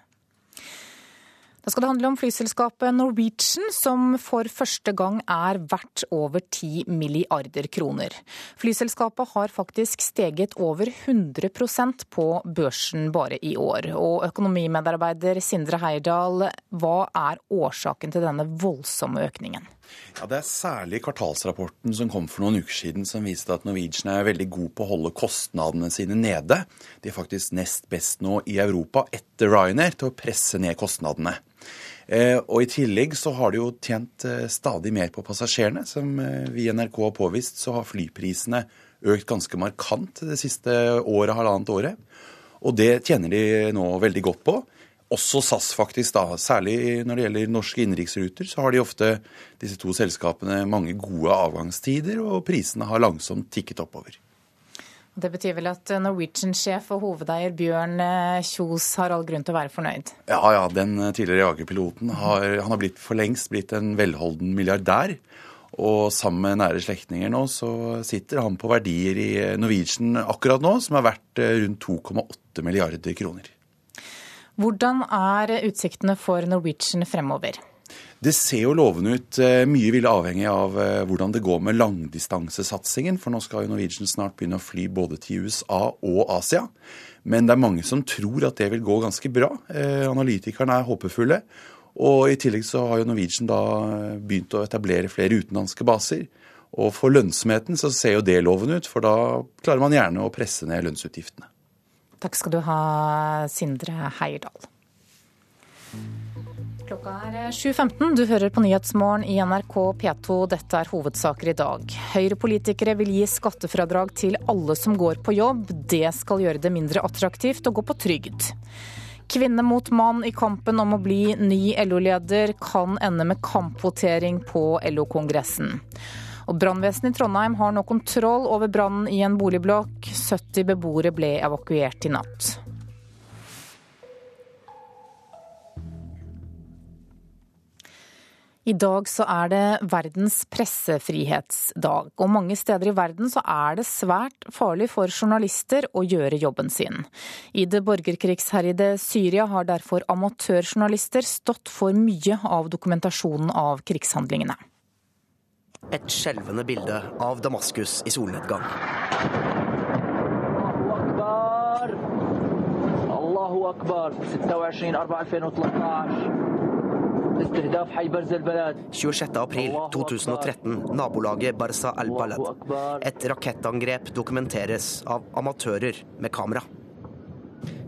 Da skal det handle om flyselskapet Norwegian, som for første gang er verdt over 10 milliarder kroner. Flyselskapet har faktisk steget over 100% på børsen bare i år. Og økonomimedarbeider Sindre Heirdal, hva er årsaken til denne voldsomme økningen? Ja, Det er særlig kvartalsrapporten som kom for noen uker siden som viste at Norwegian er veldig god på å holde kostnadene sine nede. De er faktisk nest best nå i Europa etter Ryanair til å presse ned kostnadene. Eh, og I tillegg så har de jo tjent eh, stadig mer på passasjerene. Som eh, vi i NRK har påvist, så har flyprisene økt ganske markant det siste året, halvannet året. Og det tjener de nå veldig godt på. Også SAS, faktisk. da. Særlig når det gjelder norske innenriksruter, så har de ofte, disse to selskapene, mange gode avgangstider, og prisene har langsomt tikket oppover. Det betyr vel at Norwegian-sjef og hovedeier Bjørn eh, Kjos har all grunn til å være fornøyd? Ja, ja. Den tidligere jagerpiloten har, han har blitt for lengst blitt en velholden milliardær. Og sammen med nære slektninger nå, så sitter han på verdier i Norwegian akkurat nå som er verdt eh, rundt 2,8 milliarder kroner. Hvordan er utsiktene for Norwegian fremover? Det ser jo lovende ut. Eh, mye vil avhenge av eh, hvordan det går med langdistansesatsingen. For nå skal jo Norwegian snart begynne å fly både til USA og Asia. Men det er mange som tror at det vil gå ganske bra. Eh, analytikerne er håpefulle. Og i tillegg så har jo Norwegian da begynt å etablere flere utenlandske baser. Og for lønnsomheten så ser jo det lovende ut, for da klarer man gjerne å presse ned lønnsutgiftene. Takk skal du ha, Sindre Heierdal. Klokka er 7.15. Du hører på Nyhetsmorgen i NRK P2. Dette er hovedsaker i dag. Høyre-politikere vil gi skattefradrag til alle som går på jobb. Det skal gjøre det mindre attraktivt å gå på trygd. Kvinne mot mann i kampen om å bli ny LO-leder kan ende med kampvotering på LO-kongressen. Og Brannvesenet i Trondheim har nå kontroll over brannen i en boligblokk. 70 beboere ble evakuert i natt. I dag så er det verdens pressefrihetsdag, og mange steder i verden så er det svært farlig for journalister å gjøre jobben sin. I det borgerkrigsherjede Syria har derfor amatørjournalister stått for mye av dokumentasjonen av krigshandlingene. Et skjelvende bilde av Damaskus i solnedgang. Allahu akbar. 26.4.2013, nabolaget Barsa al-Balad. Et rakettangrep dokumenteres av amatører med kamera.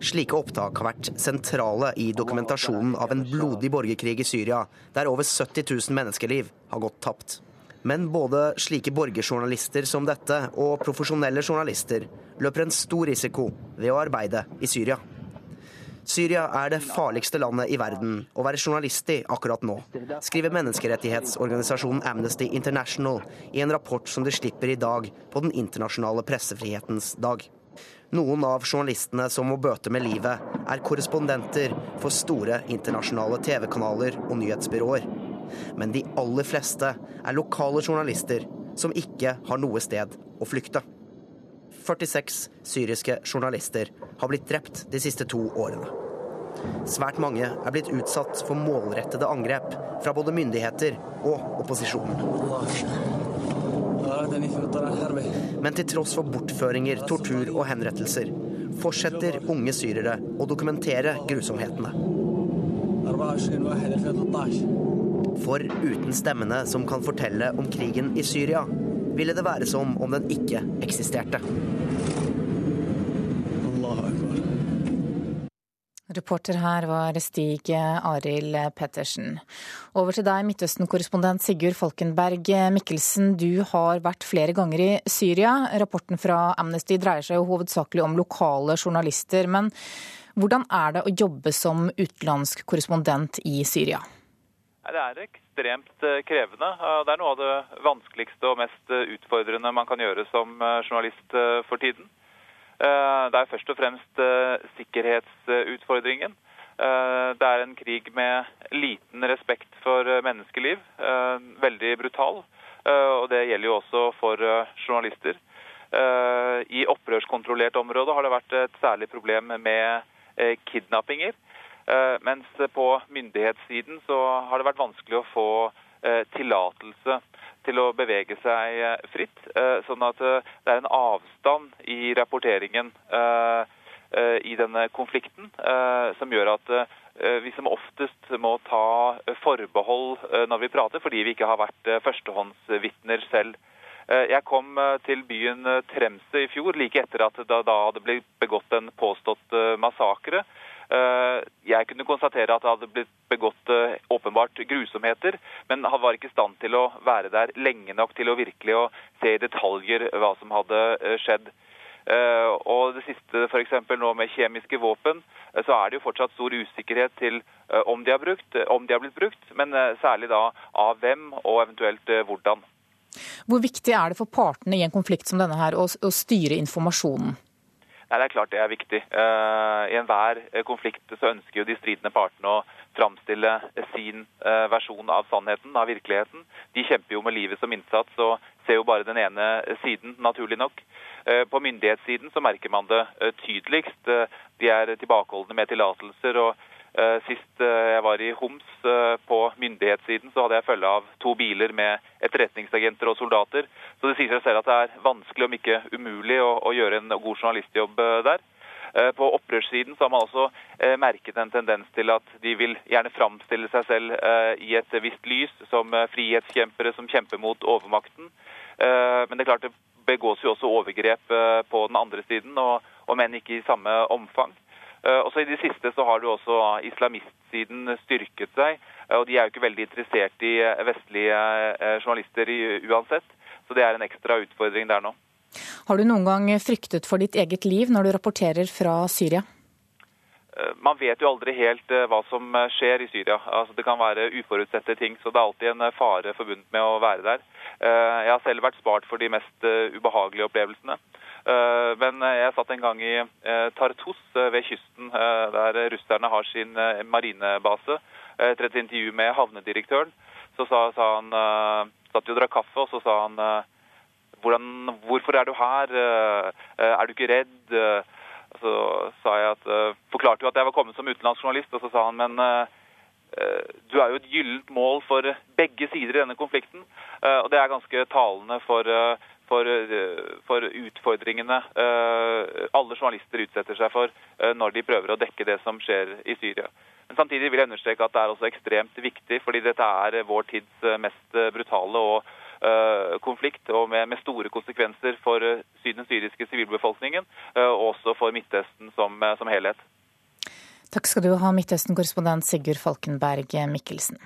Slike opptak har vært sentrale i dokumentasjonen av en blodig borgerkrig i Syria, der over 70 000 menneskeliv har gått tapt. Men både slike borgerjournalister som dette og profesjonelle journalister løper en stor risiko ved å arbeide i Syria. Syria er det farligste landet i verden å være journalist i akkurat nå, skriver menneskerettighetsorganisasjonen Amnesty International i en rapport som de slipper i dag på den internasjonale pressefrihetens dag. Noen av journalistene som må bøte med livet, er korrespondenter for store internasjonale TV-kanaler og nyhetsbyråer men de aller fleste er lokale journalister som ikke har noe sted å flykte. 46 syriske journalister har blitt drept de siste to årene. Svært mange er blitt utsatt for målrettede angrep fra både myndigheter og opposisjonen. Men til tross for bortføringer, tortur og henrettelser fortsetter unge syrere å dokumentere grusomhetene. For uten stemmene som kan fortelle om krigen i Syria, ville det være som om den ikke eksisterte. Reporter her var Stig Arild Pettersen. Over til deg, Midtøsten-korrespondent Sigurd Falkenberg Mikkelsen. Du har vært flere ganger i Syria. Rapporten fra Amnesty dreier seg jo hovedsakelig om lokale journalister. Men hvordan er det å jobbe som utenlandsk korrespondent i Syria? Det er ekstremt eh, krevende. Det er noe av det vanskeligste og mest eh, utfordrende man kan gjøre som eh, journalist for tiden. Det er først og fremst sikkerhetsutfordringen. Det er en krig med liten respekt for menneskeliv. Veldig brutal. Og det gjelder jo også for journalister. I opprørskontrollert område har det vært et særlig problem med kidnappinger. Eh, mens på myndighetssiden så har det vært vanskelig å få eh, tillatelse til å bevege seg eh, fritt. Sånn at det er en avstand i rapporteringen i denne konflikten som gjør at vi som oftest må ta forbehold når vi prater, fordi vi ikke har vært førstehåndsvitner selv. Jeg kom til byen Tremse i fjor, like etter at det da hadde blitt begått en påstått massakre. Jeg kunne konstatere at det hadde blitt begått åpenbart grusomheter, men han var ikke i stand til å være der lenge nok til å virkelig å se i detaljer hva som hadde skjedd. Eh, og det siste f.eks. nå med kjemiske våpen, eh, så er det jo fortsatt stor usikkerhet til eh, om de brukt, om de har blitt brukt, men særlig da av hvem og eventuelt hvordan. Hvor viktig er det for partene i en konflikt som denne her å, å styre informasjonen? Nei, Det er klart det er viktig. I enhver konflikt så ønsker jo de stridende partene å framstille sin versjon av sannheten, av virkeligheten. De kjemper jo med livet som innsats og ser jo bare den ene siden, naturlig nok. Eh, på myndighetssiden så merker man det eh, tydeligst. Eh, de er tilbakeholdne med tillatelser. og Sist jeg var i Homs på myndighetssiden, så hadde jeg følge av to biler med etterretningsagenter og soldater. Så det sier seg selv at det er vanskelig, om ikke umulig, å, å gjøre en god journalistjobb der. På opprørssiden så har man også merket en tendens til at de vil gjerne framstille seg selv i et visst lys, som frihetskjempere som kjemper mot overmakten. Men det er klart det begås jo også overgrep eh, på den andre siden, og, og menn ikke i samme omfang. Eh, også I det siste så har du også islamistsiden styrket seg. Eh, og De er jo ikke veldig interessert i vestlige journalister uansett. Så det er en ekstra utfordring der nå. Har du noen gang fryktet for ditt eget liv når du rapporterer fra Syria? Man vet jo aldri helt hva som skjer i Syria. Altså, det kan være uforutsette ting, så det er alltid en fare forbundet med å være der. Eh, jeg har selv vært spart for de mest eh, ubehagelige opplevelsene. Eh, men jeg satt en gang i Tartus ved kysten, der russerne har sin marinebase. Etter et intervju med havnedirektøren så sa, sa han satt jo og drakk kaffe, og så sa han hvordan, hvorfor er du her, er du ikke redd? Så sa jeg at, forklarte jo at jeg var kommet som utenlandsjournalist, og så sa han men Eh, du er jo et gyllent mål for begge sider i denne konflikten. Eh, og det er ganske talende for, eh, for, for utfordringene alle journalister utsetter seg for når de prøver å dekke det som skjer i Syria. Men Samtidig vil jeg understreke at det er også ekstremt viktig, fordi dette er vår tids mest brutale og konflikt, og med, med, store konsekvenser for den syriske sivilbefolkningen, og også for Midtøsten som, som helhet. Takk skal du ha, Midtøsten-korrespondent Sigurd Falkenberg Mikkelsen.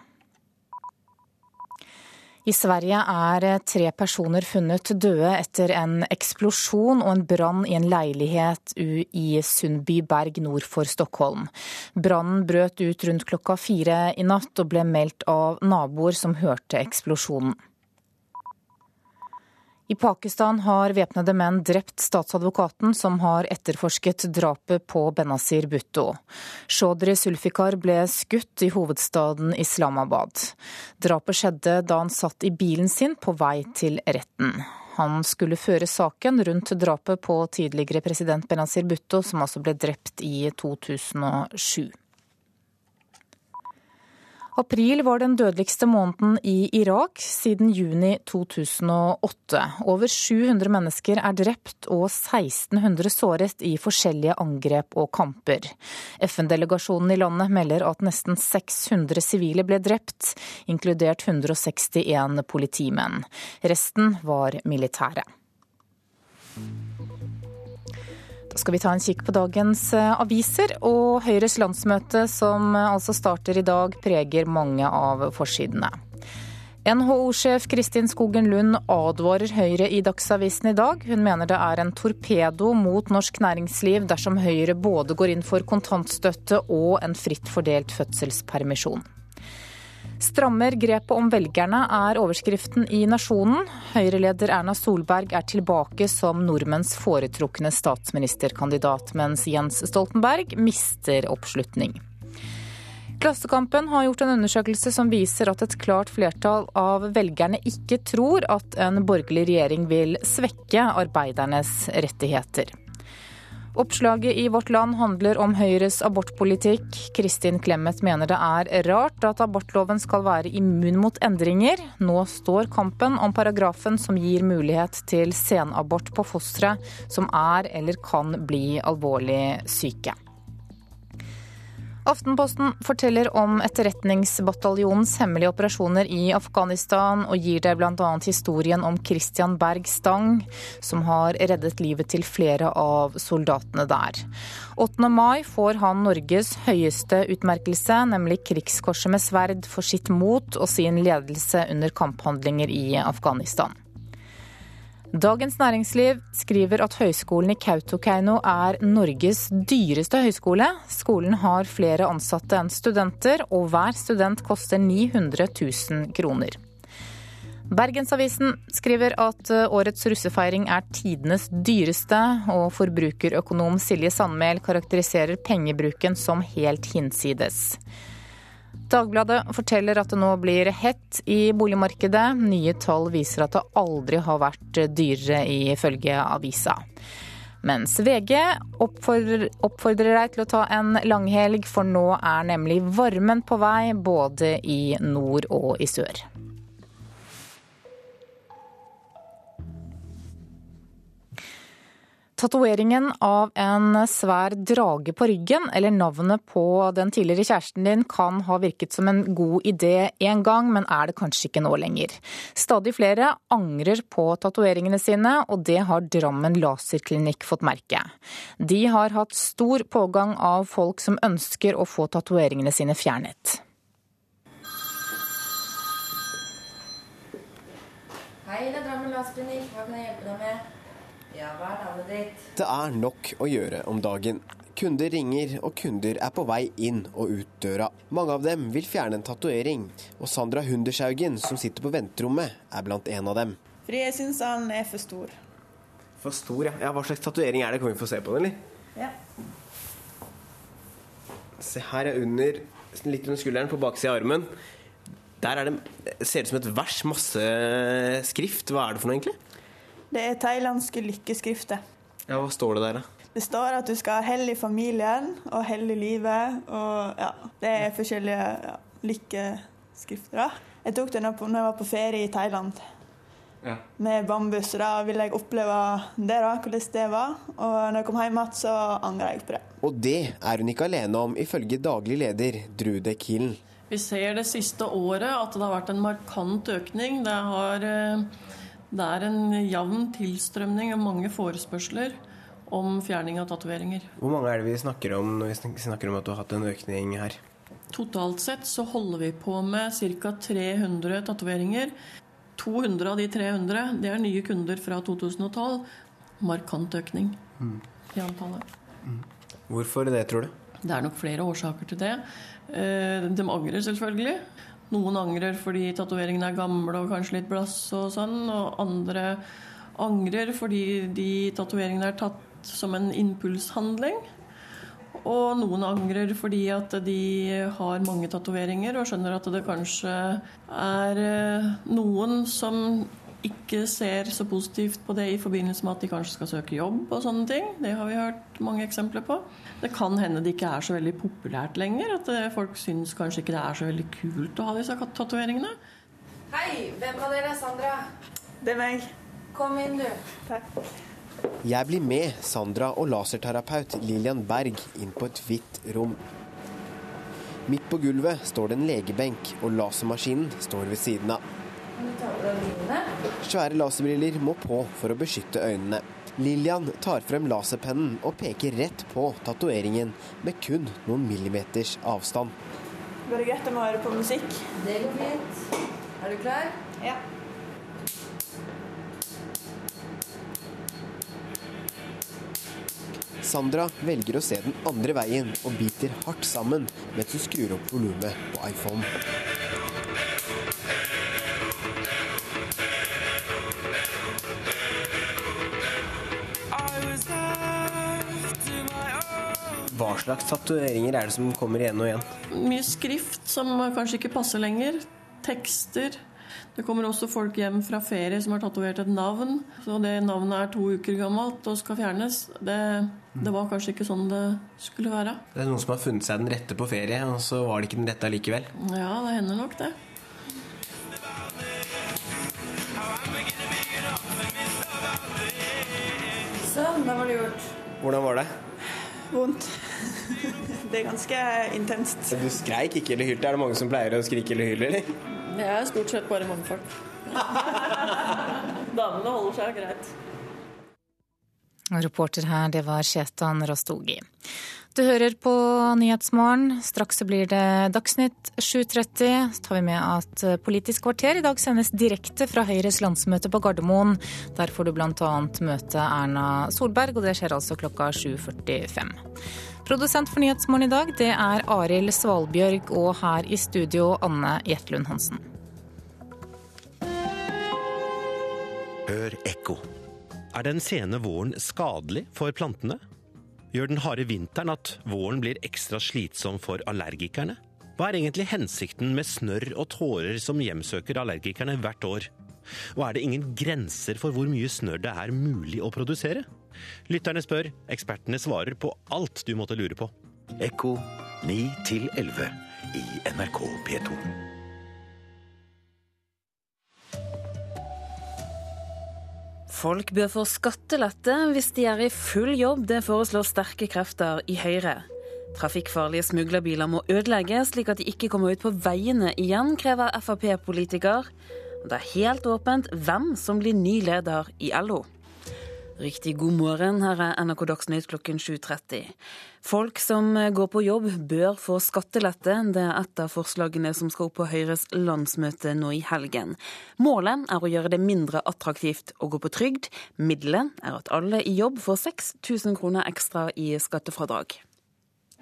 I Sverige er tre personer funnet døde etter en eksplosjon og en brann i en leilighet i Sundbyberg nord for Stockholm. Brannen brøt ut rundt klokka fire i natt og ble meldt av naboer som hørte eksplosjonen. I Pakistan har væpnede menn drept statsadvokaten som har etterforsket drapet på Benazir Bhutto. Shodri Sulfikar ble skutt i hovedstaden Islamabad. Drapet skjedde da han satt i bilen sin på vei til retten. Han skulle føre saken rundt drapet på tidligere president Benazir Bhutto, som altså ble drept i 2007. April var den dødeligste måneden i Irak siden juni 2008. Over 700 mennesker er drept og 1600 såret i forskjellige angrep og kamper. FN-delegasjonen i landet melder at nesten 600 sivile ble drept, inkludert 161 politimenn. Resten var militære. Da skal vi ta en kikk på dagens eh, aviser. Og Høyres landsmøte, som eh, altså starter i dag, preger mange av forsidene. NHO-sjef Kristin Skogen Lund advarer Høyre i Dagsavisen i dag. Hun mener det er en torpedo mot norsk næringsliv dersom Høyre både går inn for kontantstøtte og en fritt fordelt fødselspermisjon. Strammer grepet om velgerne er overskriften i Nasjonen. Høyre-leder Erna Solberg er tilbake som nordmenns foretrukne statsministerkandidat, mens Jens Stoltenberg mister oppslutning. Klassekampen har gjort en undersøkelse som viser at et klart flertall av velgerne ikke tror at en borgerlig regjering vil svekke arbeidernes rettigheter. Oppslaget i Vårt Land handler om Høyres abortpolitikk. Kristin Clemet mener det er rart at abortloven skal være immun mot endringer. Nå står kampen om paragrafen som gir mulighet til senabort på fostre som er eller kan bli alvorlig syke. Aftenposten forteller om etterretningsbataljonens hemmelige operasjoner i Afghanistan, og gir deg bl.a. historien om Christian Berg Stang, som har reddet livet til flere av soldatene der. 8. mai får han Norges høyeste utmerkelse, nemlig Krigskorset med sverd, for sitt mot og sin ledelse under kamphandlinger i Afghanistan. Dagens Næringsliv skriver at høyskolen i Kautokeino er Norges dyreste høyskole. Skolen har flere ansatte enn studenter, og hver student koster 900 000 kroner. Bergensavisen skriver at årets russefeiring er tidenes dyreste, og forbrukerøkonom Silje Sandmæl karakteriserer pengebruken som helt hinsides. Dagbladet forteller at det nå blir hett i boligmarkedet. Nye tall viser at det aldri har vært dyrere, ifølge avisa. Mens VG oppfordrer, oppfordrer deg til å ta en langhelg, for nå er nemlig varmen på vei både i nord og i sør. Tatoveringen av en svær drage på ryggen, eller navnet på den tidligere kjæresten din, kan ha virket som en god idé en gang, men er det kanskje ikke nå lenger. Stadig flere angrer på tatoveringene sine, og det har Drammen laserklinikk fått merke. De har hatt stor pågang av folk som ønsker å få tatoveringene sine fjernet. Hei, det er Drammen laserklinikk. Hva kan jeg hjelpe deg med? Det er nok å gjøre om dagen. Kunder ringer, og kunder er på vei inn og ut døra. Mange av dem vil fjerne en tatovering, og Sandra Hundershaugen, som sitter på venterommet, er blant en av dem. Fordi jeg syns han er for stor. For stor, ja. ja hva slags tatovering er det? Kan vi få se på den, eller? Ja. Se, her er under, litt under skulderen, på baksida av armen. Der er det, ser det ut som et vers, masse skrift. Hva er det for noe, egentlig? Det er thailandske lykkeskrifter. Ja, Hva står det der, da? Det står at du skal ha hell i familien og hell i livet. Og ja, det er forskjellige ja, lykkeskrifter. da. Jeg tok det når jeg var på ferie i Thailand ja. med bambus. og Da ville jeg oppleve det, da, hvordan det var. Og når jeg kom hjem igjen, så angra jeg på det. Og det er hun ikke alene om, ifølge daglig leder Drude Kilen. Vi ser det siste året at det har vært en markant økning. Det har det er en jevn tilstrømning av mange forespørsler om fjerning av tatoveringer. Hvor mange er det vi snakker om når vi snakker om at du har hatt en økning her? Totalt sett så holder vi på med ca. 300 tatoveringer. 200 av de 300 det er nye kunder fra 2012. Markant økning mm. i antallet. Mm. Hvorfor det, tror du? Det er nok flere årsaker til det. Eh, de angrer selvfølgelig. Noen angrer fordi tatoveringene er gamle og kanskje litt blass og sånn. Og andre angrer fordi de tatoveringene er tatt som en impulshandling. Og noen angrer fordi at de har mange tatoveringer og skjønner at det kanskje er eh, noen som ikke ser så positivt på det i forbindelse med at de kanskje skal søke jobb og sånne ting. Det har vi hørt mange eksempler på. Det kan hende det ikke er så veldig populært lenger. At eh, folk syns kanskje ikke det er så veldig kult å ha disse tatoveringene. Hei, hvem av dere er Sandra? Det er meg. Kom inn, du. Takk. Jeg blir med Sandra og laserterapeut Lillian Berg inn på et hvitt rom. Midt på gulvet står det en legebenk, og lasermaskinen står ved siden av. Svære laserbriller må på for å beskytte øynene. Lillian tar frem laserpennen og peker rett på tatoveringen med kun noen millimeters avstand. Går det greit om å høre på musikk? Det går fint. Er du klar? Ja. Sandra velger å se den andre veien og biter hardt sammen mens hun skrur opp volumet på iPhone. Hva slags tatoveringer er det som kommer igjen og igjen? Mye skrift som kanskje ikke passer lenger. Tekster. Det kommer også folk hjem fra ferie som har tatovert et navn. Så det navnet er to uker gammelt og skal fjernes. Det, det, var kanskje ikke sånn det skulle være. Det er noen som har funnet seg den rette på ferie, og så var det ikke den rette likevel? Ja, det hender nok det. Sånn, da var det gjort. Hvordan var det? Vondt. Det er ganske intenst. Du skreik ikke eller hylte? Er det mange som pleier å skrike eller hyle, eller? Det er stort sett bare mannfolk. Damene holder seg greit. Reporter her, det var Shetan Rastogi. Du hører på Nyhetsmorgen. Straks så blir det Dagsnytt 7.30. Så tar vi med at Politisk kvarter i dag sendes direkte fra Høyres landsmøte på Gardermoen. Der får du bl.a. møte Erna Solberg, og det skjer altså klokka 7.45. Produsent for Nyhetsmorgen i dag, det er Arild Svalbjørg, og her i studio Anne Jetlund Hansen. Hør ekko. Er den sene våren skadelig for plantene? Gjør den harde vinteren at våren blir ekstra slitsom for allergikerne? Hva er egentlig hensikten med snørr og tårer som hjemsøker allergikerne hvert år? Og er det ingen grenser for hvor mye snørr det er mulig å produsere? Lytterne spør, ekspertene svarer på alt du måtte lure på. Ekko 9 11 i NRK P2. Folk bør få skattelette hvis de er i full jobb, det foreslår sterke krefter i Høyre. Trafikkfarlige smuglerbiler må ødelegges slik at de ikke kommer ut på veiene igjen, krever Frp-politiker. Det er helt åpent hvem som blir ny leder i LO. Riktig god morgen, her er NRK Dagsnytt klokken 7.30. Folk som går på jobb bør få skattelette. Det er et av forslagene som skal opp på Høyres landsmøte nå i helgen. Målet er å gjøre det mindre attraktivt å gå på trygd. Middelet er at alle i jobb får 6000 kroner ekstra i skattefradrag.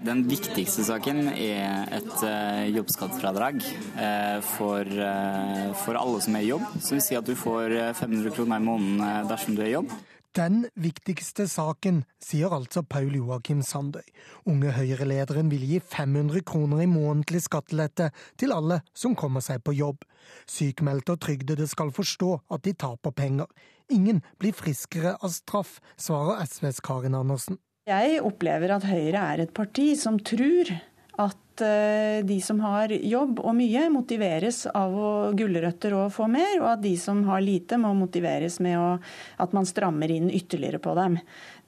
Den viktigste saken er et uh, jobbskattefradrag uh, for, uh, for, alle som er i jobb. Så vil si at du får 500 kroner i måneden dersom du er i jobb. Den viktigste saken, sier altså Paul Joakim Sandøy. Unge Høyre-lederen vil gi 500 kroner i månedlig skattelette til alle som kommer seg på jobb. Sykmeldte og trygdede skal forstå at de taper penger. Ingen blir friskere av straff, svarer SVs Karin Andersen. Jeg opplever at Høyre er et parti som tror at eh, de som har jobb og mye, motiveres av å gulrøtter og få mer, og at de som har lite, må motiveres med å, at man strammer inn ytterligere på dem.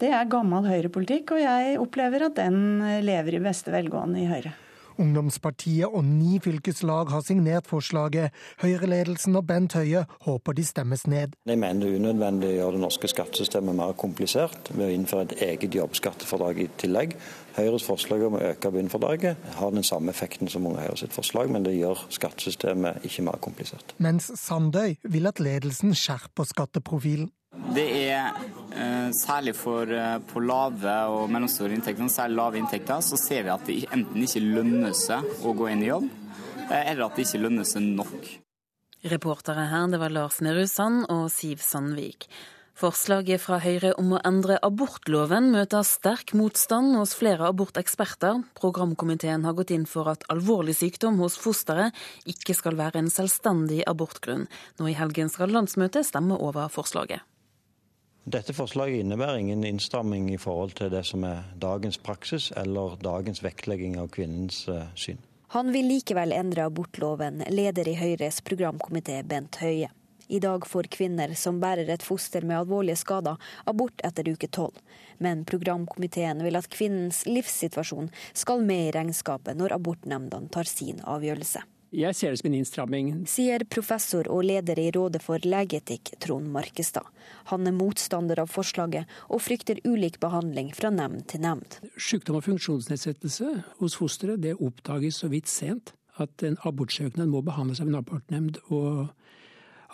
Det er gammel høyrepolitikk, og jeg opplever at den lever i beste velgående i Høyre. Ungdomspartiet og ni fylkeslag har signert forslaget. Høyreledelsen og Bent Høie håper de stemmes ned. Jeg mener det er unødvendig å gjøre det norske skattesystemet mer komplisert ved å innføre et eget jobbskattefordrag i tillegg. Høyres forslag om å øke bunnfradraget har den samme effekten som Unge Høyre sitt forslag, men det gjør skattesystemet ikke mer komplisert. Mens Sandøy vil at ledelsen skjerper skatteprofilen. Det er eh, særlig for eh, på lave og mellomstore inntekter, særlig lave inntekter, så ser vi at det enten ikke lønner seg å gå inn i jobb, eh, eller at det ikke lønner seg nok. Reportere her, det var Lars Nehru Sand og Siv Sandvik. Forslaget fra Høyre om å endre abortloven møter sterk motstand hos flere aborteksperter. Programkomiteen har gått inn for at alvorlig sykdom hos fosteret ikke skal være en selvstendig abortgrunn. Nå i helgen skal landsmøtet stemme over forslaget. Dette forslaget innebærer ingen innstramming i forhold til det som er dagens praksis eller dagens vektlegging av kvinnens eh, syn. Han vil likevel endre abortloven, leder i Høyres programkomité Bent Høie. I dag får kvinner som bærer et foster med alvorlige skader, abort etter uke tolv. Men programkomiteen vil at kvinnens livssituasjon skal med i regnskapet når abortnemndene tar sin avgjørelse. Jeg ser det som en innstramming. Sier professor og leder i Rådet for legeetikk, Trond Markestad. Han er motstander av forslaget, og frykter ulik behandling fra nemnd til nemnd. Sykdom og funksjonsnedsettelse hos fosteret det oppdages så vidt sent at en abortsøknad må behandles av en abortnemnd. og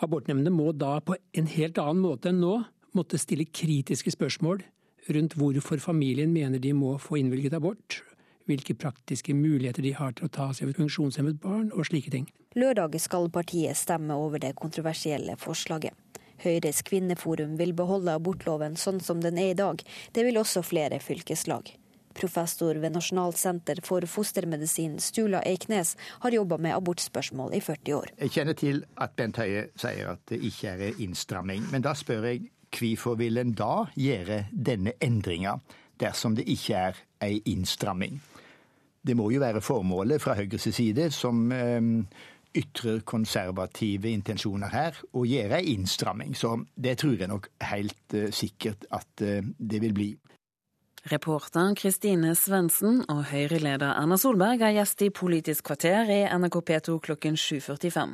Abortnemndene må da på en helt annen måte enn nå måtte stille kritiske spørsmål rundt hvorfor familien mener de må få innvilget abort, hvilke praktiske muligheter de har til å ta seg av et funksjonshemmet barn, og slike ting. Lørdag skal partiet stemme over det kontroversielle forslaget. Høyres kvinneforum vil beholde abortloven sånn som den er i dag. Det vil også flere fylkeslag. Professor ved Nasjonalt senter for fostermedisin, Stula Eiknes, har jobba med abortspørsmål i 40 år. Jeg kjenner til at Bent Høie sier at det ikke er innstramming. Men da spør jeg hvorfor vil en da gjøre denne endringa dersom det ikke er ei innstramming? Det må jo være formålet fra Høyres side, som eh, ytrer konservative intensjoner her, å gjøre ei innstramming. Så det tror jeg nok helt uh, sikkert at uh, det vil bli. Reporter Kristine Svendsen og Høyre-leder Erna Solberg er gjest i Politisk kvarter i NRK P2 klokken 7.45.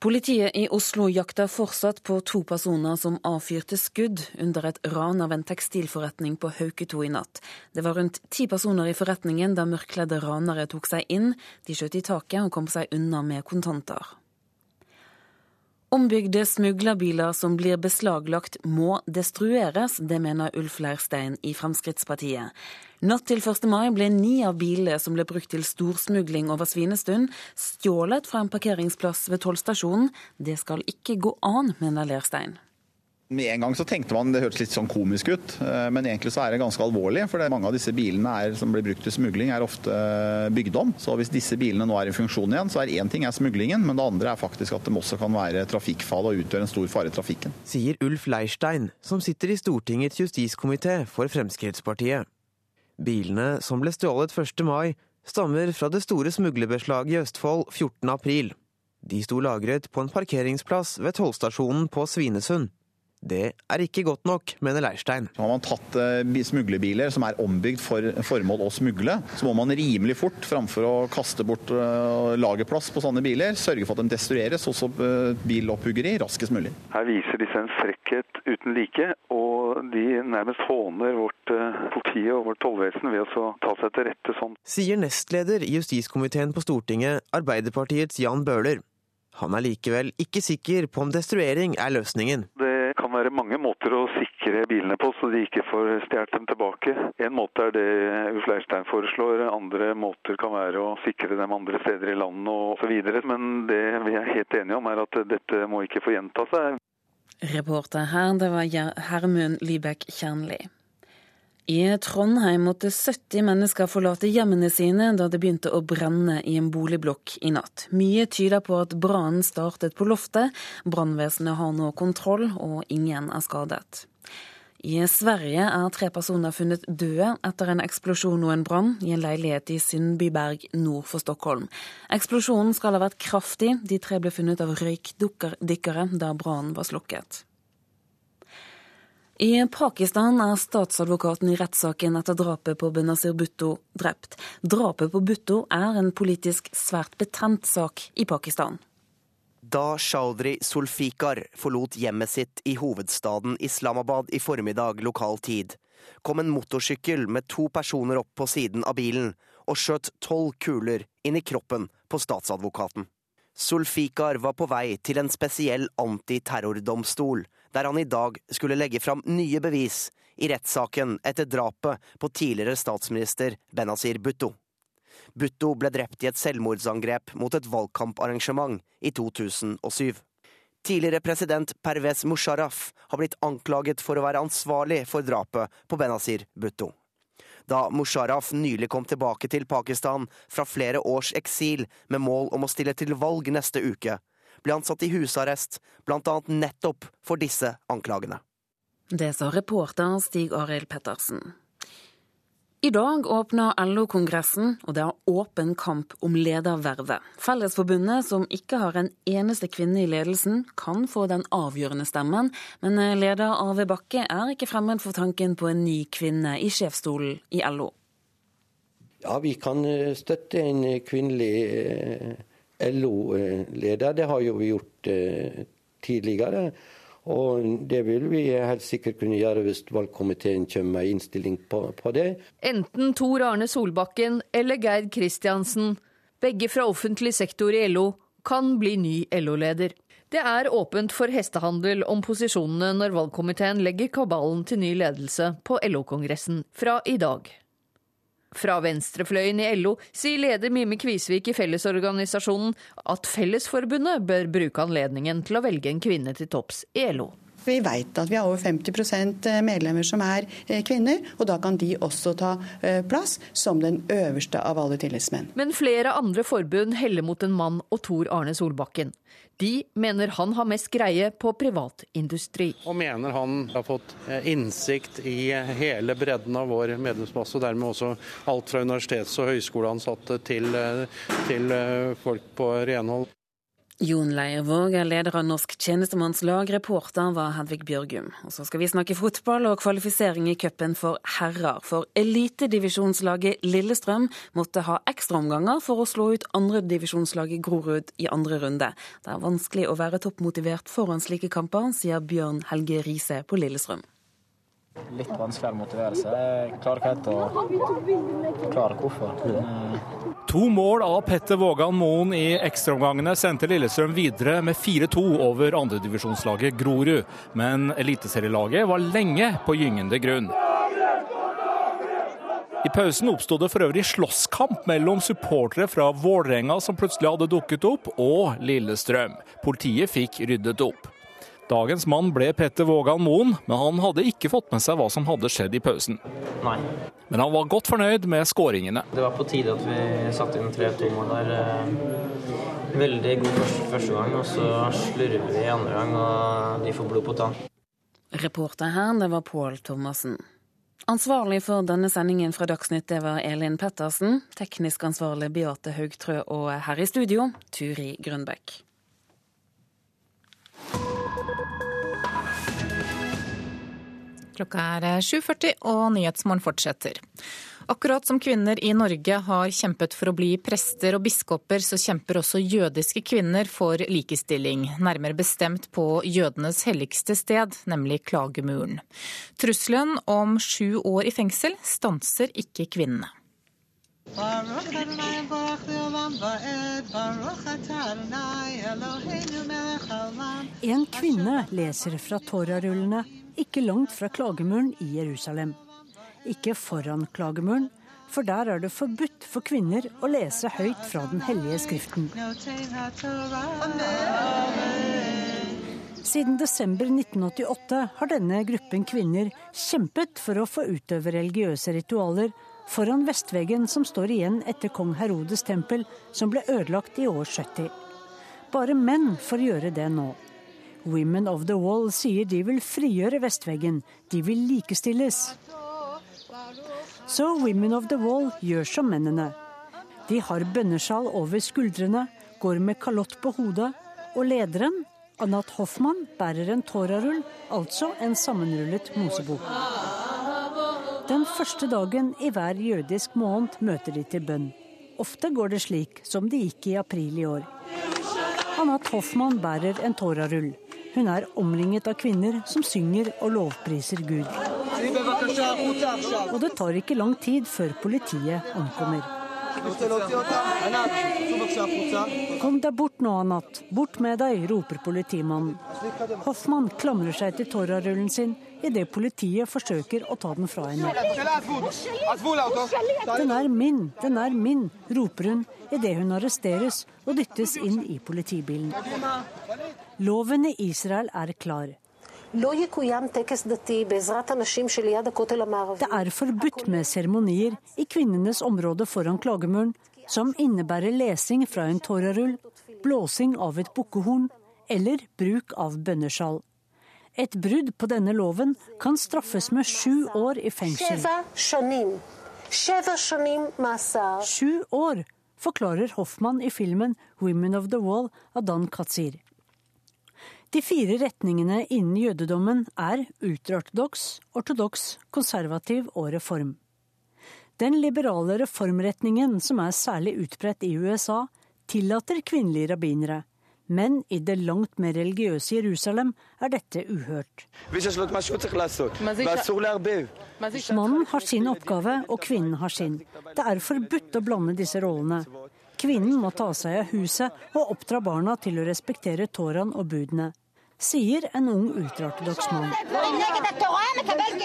Politiet i Oslo jakter fortsatt på to personer som avfyrte skudd under et ran av en tekstilforretning på Hauketo i natt. Det var rundt ti personer i forretningen da mørkkledde ranere tok seg inn. De skjøt i taket og kom seg unna med kontanter. Ombygde smuglerbiler som blir beslaglagt må destrueres, det mener Ulf Leirstein i Fremskrittspartiet. Natt til 1. mai ble ni av bilene som ble brukt til storsmugling over Svinestund, stjålet fra en parkeringsplass ved tollstasjonen. Det skal ikke gå an, mener Leirstein. Med en gang så tenkte man det hørtes litt sånn komisk ut, eh, men egentlig så er det ganske alvorlig. For mange av disse bilene er, som blir brukt til smugling, er ofte bygd om. Så hvis disse bilene nå er i funksjon igjen, så er én ting er smuglingen, men det andre er faktisk at de også kan være trafikkfarlige og utgjøre en stor fare i trafikken. Sier Ulf Leirstein, som sitter i Stortingets justiskomité for Fremskrittspartiet. Bilene som ble stjålet 1. mai, stammer fra det store smuglerbeslaget i Østfold 14. april. De sto lagret på en parkeringsplass ved tollstasjonen på Svinesund. Det er ikke godt nok, mener Leirstein. Har man tatt uh, smuglerbiler som er ombygd for formål å smugle, så må man rimelig fort, framfor å kaste bort uh, lagerplass på sånne biler, sørge for at de destrueres, også uh, bilopphuggeri, raskest mulig. Her viser disse en frekkhet uten like, og de nærmest håner vårt politi og vårt tollvesen ved å ta seg til rette sånn. Sier nestleder i justiskomiteen på Stortinget, Arbeiderpartiets Jan Bøhler. Han er likevel ikke sikker på om destruering er løsningen. Det kan være mange måter å sikre bilene på, så de ikke får stjålet dem tilbake. En måte er det Ulf Leirstein foreslår, andre måter kan være å sikre dem andre steder i landet osv. Men det vi er helt enige om, er at dette må ikke få gjenta seg. Reporter her, det var Hermund Libekk Kjernli. I Trondheim måtte 70 mennesker forlate hjemmene sine da det begynte å brenne i en boligblokk i natt. Mye tyder på at brannen startet på loftet. Brannvesenet har nå kontroll, og ingen er skadet. I Sverige er tre personer funnet døde etter en eksplosjon og en brann i en leilighet i Sundbyberg nord for Stockholm. Eksplosjonen skal ha vært kraftig. De tre ble funnet av røykdykkere da brannen var slukket. I Pakistan er statsadvokaten i rettssaken etter drapet på Benazir Bhutto drept. Drapet på Bhutto er en politisk svært betent sak i Pakistan. Da Chaudhry Sulfikar forlot hjemmet sitt i hovedstaden Islamabad i formiddag lokal tid, kom en motorsykkel med to personer opp på siden av bilen og skjøt tolv kuler inn i kroppen på statsadvokaten. Sulfikar var på vei til en spesiell antiterrordomstol der han i dag skulle legge fram nye bevis i rettssaken etter drapet på tidligere statsminister Benazir Bhutto. Bhutto ble drept i et selvmordsangrep mot et valgkamparrangement i 2007. Tidligere president Pervez Musharraf har blitt anklaget for å være ansvarlig for drapet på Benazir Bhutto. Da Musharraf nylig kom tilbake til Pakistan fra flere års eksil med mål om å stille til valg neste uke, ble han satt i husarrest, annet nettopp for disse anklagene. Det sa reporter Stig Arild Pettersen. I dag åpner LO-kongressen, og det er åpen kamp om ledervervet. Fellesforbundet, som ikke har en eneste kvinne i ledelsen, kan få den avgjørende stemmen, men leder Arve Bakke er ikke fremmed for tanken på en ny kvinne i sjefsstolen i LO. Ja, vi kan eh, støtte en kvinnelig eh, LO-leder. Det har jo vi gjort eh, tidligere. Og det vil vi helt sikkert kunne gjøre hvis valgkomiteen kommer med innstilling på, på, det. Enten Tor Arne Solbakken eller Geir Kristiansen, begge fra offentlig sektor i LO, kan bli ny LO-leder. Det er åpent for hestehandel om posisjonene når valgkomiteen legger kabalen til ny ledelse på LO-kongressen fra i dag. Fra venstrefløyen i LO sier leder Mime Kvisvik i Fellesorganisasjonen at Fellesforbundet bør bruke anledningen til å velge en kvinne til topps i LO. Vi vet at vi har over 50% medlemmer som er eh, kvinner, og da kan de også ta eh, plass som den øverste av alle tillitsmenn. Men flere andre forbund heller mot en mann og Tor Arne Solbakken. De mener han har mest greie på privatindustri. Og mener han har fått eh, innsikt i hele bredden av vår medlemsmasse, og dermed også alt fra universitets- og høyskoleansatte til, til folk på renhold. Jon Leirvåg er leder av Norsk tjenestemannslag, reporter var Hedvig Bjørgum. Og så skal vi snakke fotball og kvalifisering i cupen for herrer. For elitedivisjonslaget Lillestrøm måtte ha ekstraomganger for å slå ut andredivisjonslaget Grorud i andre runde. Det er vanskelig å være toppmotivert foran slike kamper, sier Bjørn Helge Riise på Lillestrøm. Litt vanskeligere å motivere seg. Jeg klarer ikke helt å klare hvorfor. To mål av Petter Vågan Moen i ekstraomgangene sendte Lillestrøm videre med 4-2 over andredivisjonslaget Grorud. Men eliteserielaget var lenge på gyngende grunn. I pausen oppsto det for øvrig slåsskamp mellom supportere fra Vålerenga som plutselig hadde dukket opp, og Lillestrøm. Politiet fikk ryddet opp. Dagens mann ble Petter Vågan Moen, men han hadde ikke fått med seg hva som hadde skjedd i pausen. Nei. Men han var godt fornøyd med skåringene. Det var på tide at vi satte inn 3-2-mål der. Eh, veldig god første, første gang, og så slurver vi i andre gang, og de får blod på tann. Reporter her, det var Pål Thomassen. Ansvarlig for denne sendingen fra Dagsnytt det var Elin Pettersen. Teknisk ansvarlig Beate Haugtrø og her i studio Turi Grønbekk. Klokka er 7.40 og Nyhetsmorgen fortsetter. Akkurat som kvinner i Norge har kjempet for å bli prester og biskoper, så kjemper også jødiske kvinner for likestilling, nærmere bestemt på jødenes helligste sted, nemlig klagemuren. Trusselen om sju år i fengsel stanser ikke kvinnene. En kvinne leser fra Torarullene ikke langt fra klagemuren i Jerusalem. Ikke foran klagemuren, for der er det forbudt for kvinner å lese høyt fra den hellige skriften. Siden desember 1988 har denne gruppen kvinner kjempet for å få utøve religiøse ritualer foran vestveggen som står igjen etter kong Herodes tempel, som ble ødelagt i år 70. Bare menn får gjøre det nå. Women of the Wall sier de vil frigjøre vestveggen, de vil likestilles. Så Women of the Wall gjør som mennene. De har bønnesjal over skuldrene, går med kalott på hodet, og lederen, Anat Hoffmann, bærer en torarull, altså en sammenrullet mosebok. Den første dagen i hver jødisk måned møter de til bønn. Ofte går det slik som det gikk i april i år. Anat Hoffmann bærer en tårarull. Hun er omringet av kvinner som synger og lovpriser Gud. Og det tar ikke lang tid før politiet ankommer. Kom deg bort nå, Anat. Bort med deg, roper politimannen. Hoffmann klamrer seg til tårarullen sin idet politiet forsøker å ta den fra henne. Den er min, den er min, roper hun idet hun arresteres og dyttes inn i politibilen. Loven i Israel er klar. Det er forbudt med seremonier i kvinnenes område foran klagemuren, som innebærer lesing fra en torarull, blåsing av et bukkehorn eller bruk av bønnesjal. Et brudd på denne loven kan straffes med sju år i fengsel. Sju år, forklarer Hoffmann i filmen 'Women of the Wall' av Dan Katzir. De fire retningene innen jødedommen er ultraortodoks, ortodoks, konservativ og reform. Den liberale reformretningen, som er særlig utbredt i USA, tillater kvinnelige rabbinere. Men i det langt mer religiøse Jerusalem er dette uhørt. Mannen har sin oppgave, og kvinnen har sin. Det er forbudt å blande disse rollene. Kvinnen må ta seg av huset og oppdra barna til å respektere Toran og budene sier en ung ultraortodoks mann.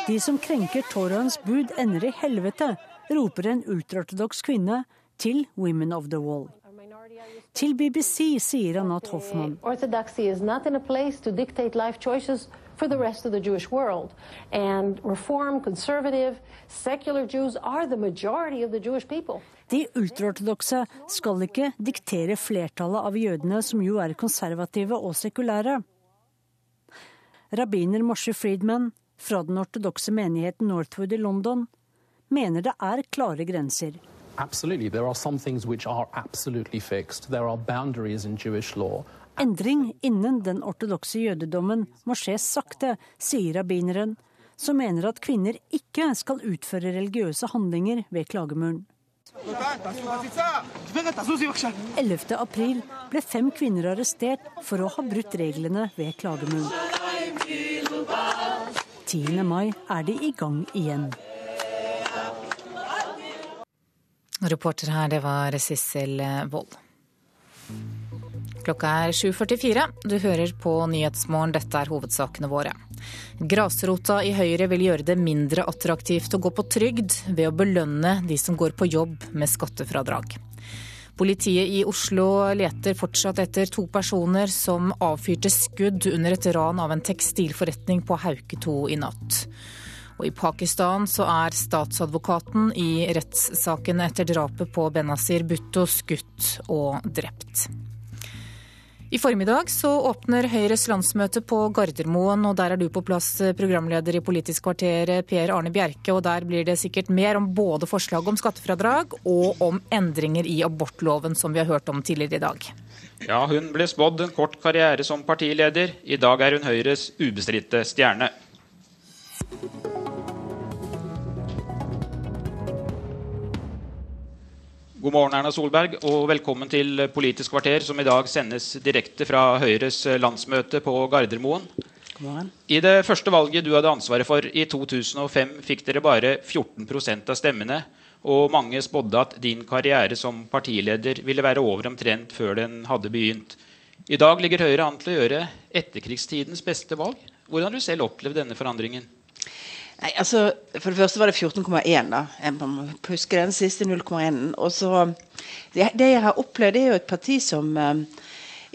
De som krenker Toraens bud, ender i helvete, roper en ultraortodoks kvinne til Women of the Wall. Til BBC sier Anat Hoffmann. For the rest of the Jewish world. And reform, conservative, secular Jews are the majority of the Jewish people. De ultraortodokse skal ikke diktere flertallet av jødene, som jo er konservative og sekulære. Rabbiner Moshe Friedman fra den ortodokse menigheten Northwood i London mener det er klare grenser. Absolutely. There are some things which are absolutely fixed. There are boundaries in Jewish law. Endring innen den ortodokse jødedommen må skje sakte, sier rabbineren, som mener at kvinner ikke skal utføre religiøse handlinger ved klagemuren. 11. april ble fem kvinner arrestert for å ha brutt reglene ved klagemuren. 10. mai er de i gang igjen. Reporter her, det var Sissel Wold. Klokka er 7.44. Du hører på Nyhetsmorgen. Dette er hovedsakene våre. Grasrota i Høyre vil gjøre det mindre attraktivt å gå på trygd ved å belønne de som går på jobb med skattefradrag. Politiet i Oslo leter fortsatt etter to personer som avfyrte skudd under et ran av en tekstilforretning på Hauketo i natt. Og I Pakistan så er statsadvokaten i rettssaken etter drapet på Benazir Bhutto skutt og drept. I formiddag så åpner Høyres landsmøte på Gardermoen, og der er du på plass, programleder i Politisk kvarter, Per Arne Bjerke. Og der blir det sikkert mer om både forslag om skattefradrag og om endringer i abortloven, som vi har hørt om tidligere i dag. Ja, hun ble spådd en kort karriere som partileder. I dag er hun Høyres ubestridte stjerne. God morgen, Erna Solberg, og velkommen til Politisk kvarter, som i dag sendes direkte fra Høyres landsmøte på Gardermoen. I det første valget du hadde ansvaret for, i 2005, fikk dere bare 14% av stemmene. Og mange spådde at din karriere som partileder ville være over omtrent før den hadde begynt. I dag ligger Høyre an til å gjøre etterkrigstidens beste valg. Hvordan har du selv opplevd denne forandringen? Nei, altså, For det første var det 14,1. da. Jeg må huske den siste 0,1. Og så, det, det, jeg har opplevd, er jo et parti som eh,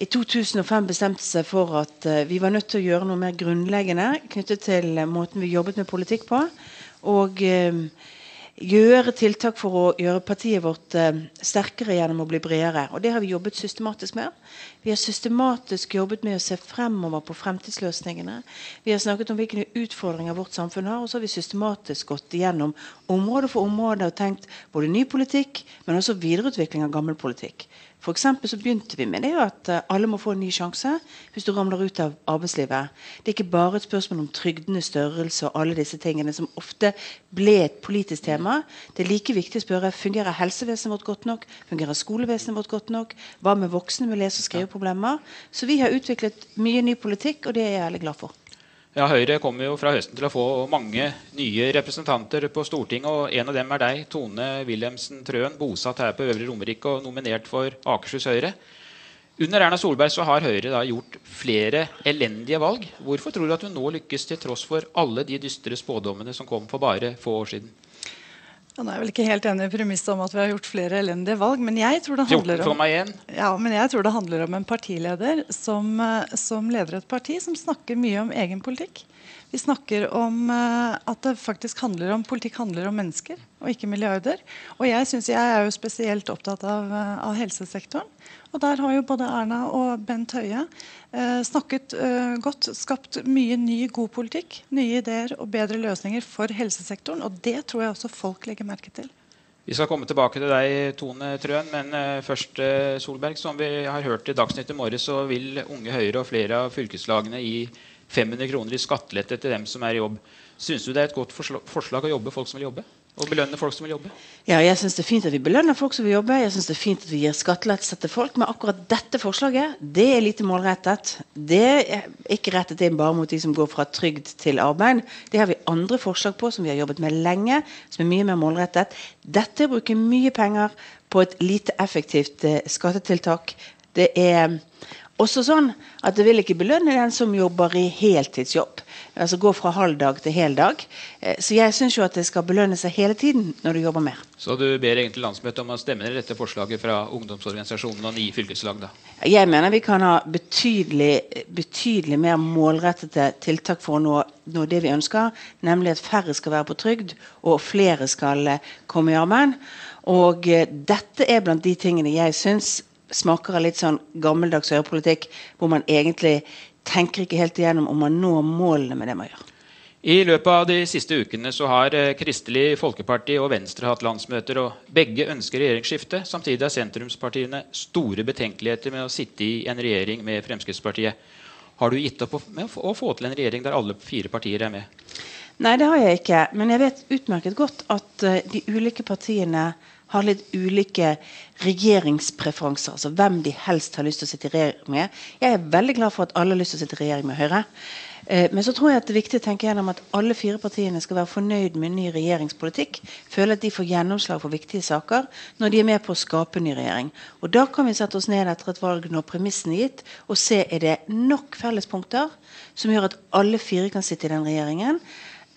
i 2005 bestemte seg for at eh, vi var nødt til å gjøre noe mer grunnleggende knyttet til eh, måten vi jobbet med politikk på. Og eh, gjøre tiltak for å gjøre partiet vårt eh, sterkere gjennom å bli bredere. Og det har vi jobbet systematisk med. Vi har systematisk jobbet med å se fremover på fremtidsløsningene. Vi har snakket om hvilke utfordringer vårt samfunn har, og så har vi systematisk gått gjennom område for område og tenkt både ny politikk, men også videreutvikling av gammel politikk. For så begynte vi med det at eh, alle må få en ny sjanse hvis du ramler ut av arbeidslivet. Det er ikke bare et spørsmål om trygdenes størrelse og alle disse tingene som ofte ble et politisk tema. Det er like viktig å spørre fungerer helsevesenet vårt godt nok, fungerer skolevesenet vårt godt nok, hva med voksne med lese- og skriveproblemer. Så vi har utviklet mye ny politikk, og det er jeg veldig glad for. Ja, Høyre kommer jo fra høsten til å få mange nye representanter på Stortinget. og En av dem er deg, Tone Wilhelmsen Trøen, bosatt her på Øvre Romerike og nominert for Akershus Høyre. Under Erna Solberg så har Høyre da gjort flere elendige valg. Hvorfor tror du at hun nå lykkes, til tross for alle de dystre spådommene som kom for bare få år siden? Nå er jeg vel ikke helt enig i premisset om at vi har gjort flere elendige valg. Men jeg tror det handler om, ja, men jeg tror det handler om en partileder som, eh, som leder et parti som snakker mye om egen politikk. Vi snakker om uh, at det faktisk handler om politikk handler om mennesker og ikke milliarder. Og jeg, synes, jeg er jo spesielt opptatt av, uh, av helsesektoren. Og der har jo både Erna og Bent Høie eh, snakket godt, skapt mye ny, god politikk. Nye ideer og bedre løsninger for helsesektoren. Og det tror jeg også folk legger merke til. Vi skal komme tilbake til deg, Tone Trøen, men først Solberg. Som vi har hørt i Dagsnytt i morges, så vil Unge Høyre og flere av fylkeslagene i 500 kroner i skattelette til dem som er i jobb. Syns du det er et godt forslag å jobbe folk som vil jobbe? Og belønne folk som vil jobbe? Ja, jeg syns det er fint at vi belønner folk som vil jobbe. Jeg synes det er fint at vi gir skattelettelser til folk. Men akkurat dette forslaget det er lite målrettet. Det er ikke rettet inn bare mot de som går fra trygd til arbeid. Det har vi andre forslag på som vi har jobbet med lenge, som er mye mer målrettet. Dette er å bruke mye penger på et lite effektivt eh, skattetiltak. Det er også sånn at det vil ikke belønne den som jobber i heltidsjobb. Altså gå fra halvdag til heldag. Eh, så jeg syns jo at det skal belønne seg hele tiden når du jobber mer. Så du ber egentlig landsmøtet om å stemme ned dette forslaget fra ungdomsorganisasjonen og ni fylkeslag, da? Jeg mener vi kan ha betydelig, betydelig mer målrettede tiltak for å nå, nå, det vi ønsker, nemlig at færre skal være på trygd og flere skal eh, komme i arbeid. Og eh, dette er blant de tingene jeg syns smaker av litt sånn gammeldags høyrepolitikk, hvor man egentlig tenker ikke helt igjennom om man når målene med det man gjør. I løpet av de siste ukene så har eh, Kristelig Folkeparti og Venstre hatt landsmøter, og begge ønsker regjeringsskifte. Samtidig har sentrumspartiene store betenkeligheter med å sitte i en regjering med Fremskrittspartiet. Har du gitt opp med å få til en regjering der alle fire partier er med? Nei, det har jeg ikke. Men jeg vet utmerket godt at uh, de ulike partiene har litt ulike regjeringspreferanser. Altså hvem de helst har lyst til å sitte i regjering med. Jeg er veldig glad for at alle har lyst til å sitte i regjering med Høyre. Eh, men så tror jeg at det er viktig å tenke gjennom at alle fire partiene skal være fornøyd med ny regjeringspolitikk. Føle at de får gjennomslag for viktige saker når de er med på å skape ny regjering. Og Da kan vi sette oss ned etter et valg når premissene er gitt, og se er det nok fellespunkter som gjør at alle fire kan sitte i den regjeringen.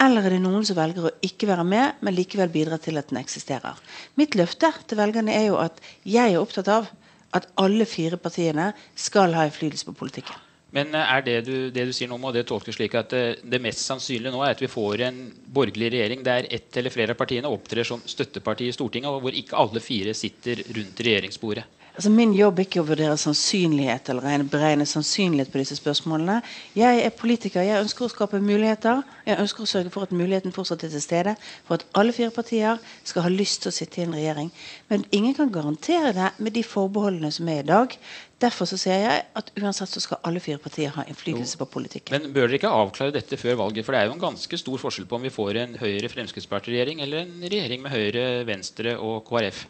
Eller er det noen som velger å ikke være med, men likevel bidra til at den eksisterer. Mitt løfte til velgerne er jo at jeg er opptatt av at alle fire partiene skal ha innflytelse på politikken. Men eh, er det du, det du sier nå, må det tolkes slik at det, eh, det, mest sannsynlige nå er at vi får en borgerlig regjering der ett eller flere av partiene opptrer som støtteparti i Stortinget, og hvor ikke alle fire sitter rundt regjeringsbordet? Altså Min jobb er ikke å vurdere sannsynlighet eller beregne sannsynlighet på disse spørsmålene. Jeg er politiker. Jeg ønsker å skape muligheter. Jeg ønsker å sørge for at muligheten fortsatt er til stede. For at alle fire partier skal ha lyst til å sitte i en regjering. Men ingen kan garantere det med de forbeholdene som er i dag. Derfor så sier jeg at uansett så skal alle fire partier ha innflytelse på politikken. Men bør dere ikke avklare dette før valget? For det er jo en ganske stor forskjell på om vi får en Høyre-Fremskrittsparti-regjering eller en regjering med Høyre, Venstre og KrF.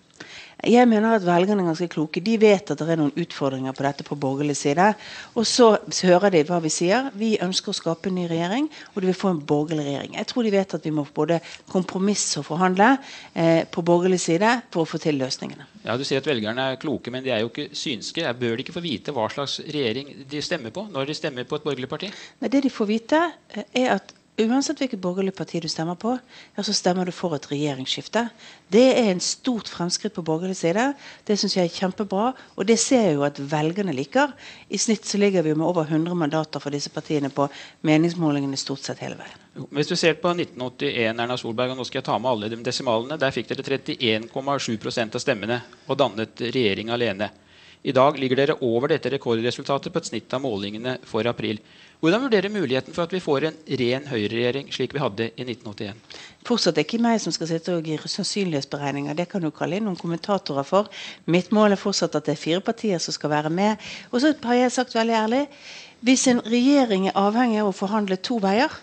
Jeg mener at velgerne er ganske kloke. De vet at det er noen utfordringer på dette på borgerlig side. Og så hører de hva vi sier. Vi ønsker å skape en ny regjering, og de vil få en borgerlig regjering. Jeg tror de vet at vi må både kompromisse og forhandle eh, på borgerlig side for å få til løsningene. Ja, Du sier at velgerne er kloke, men de er jo ikke synske. Bør de ikke få vite hva slags regjering de stemmer på når de stemmer på et borgerlig parti? Nei, Det de får vite, eh, er at Uansett hvilket borgerlig parti du stemmer på, ja, så stemmer du for et regjeringsskifte. Det er en stort fremskritt på borgerlig side. Det syns jeg er kjempebra. Og det ser jeg jo at velgerne liker. I snitt så ligger vi med over 100 mandater for disse partiene på meningsmålingene stort sett hele veien. Hvis du ser på 1981, Erna Solberg, og nå skal jeg ta med alle de desimalene, der fikk dere 31,7% av stemmene og dannet regjering alene. I dag ligger dere over dette rekordresultatet på et snitt av målingene for april. Hvordan vurderer muligheten for at vi får en ren høyreregjering slik vi hadde i 1981? Fortsatt ikke meg som skal sitte og gi sannsynlighetsberegninger. Det kan du kalle inn noen kommentatorer for. Mitt mål er fortsatt at det er fire partier som skal være med. Og så har jeg sagt veldig ærlig hvis en regjering er avhengig av å forhandle to veier,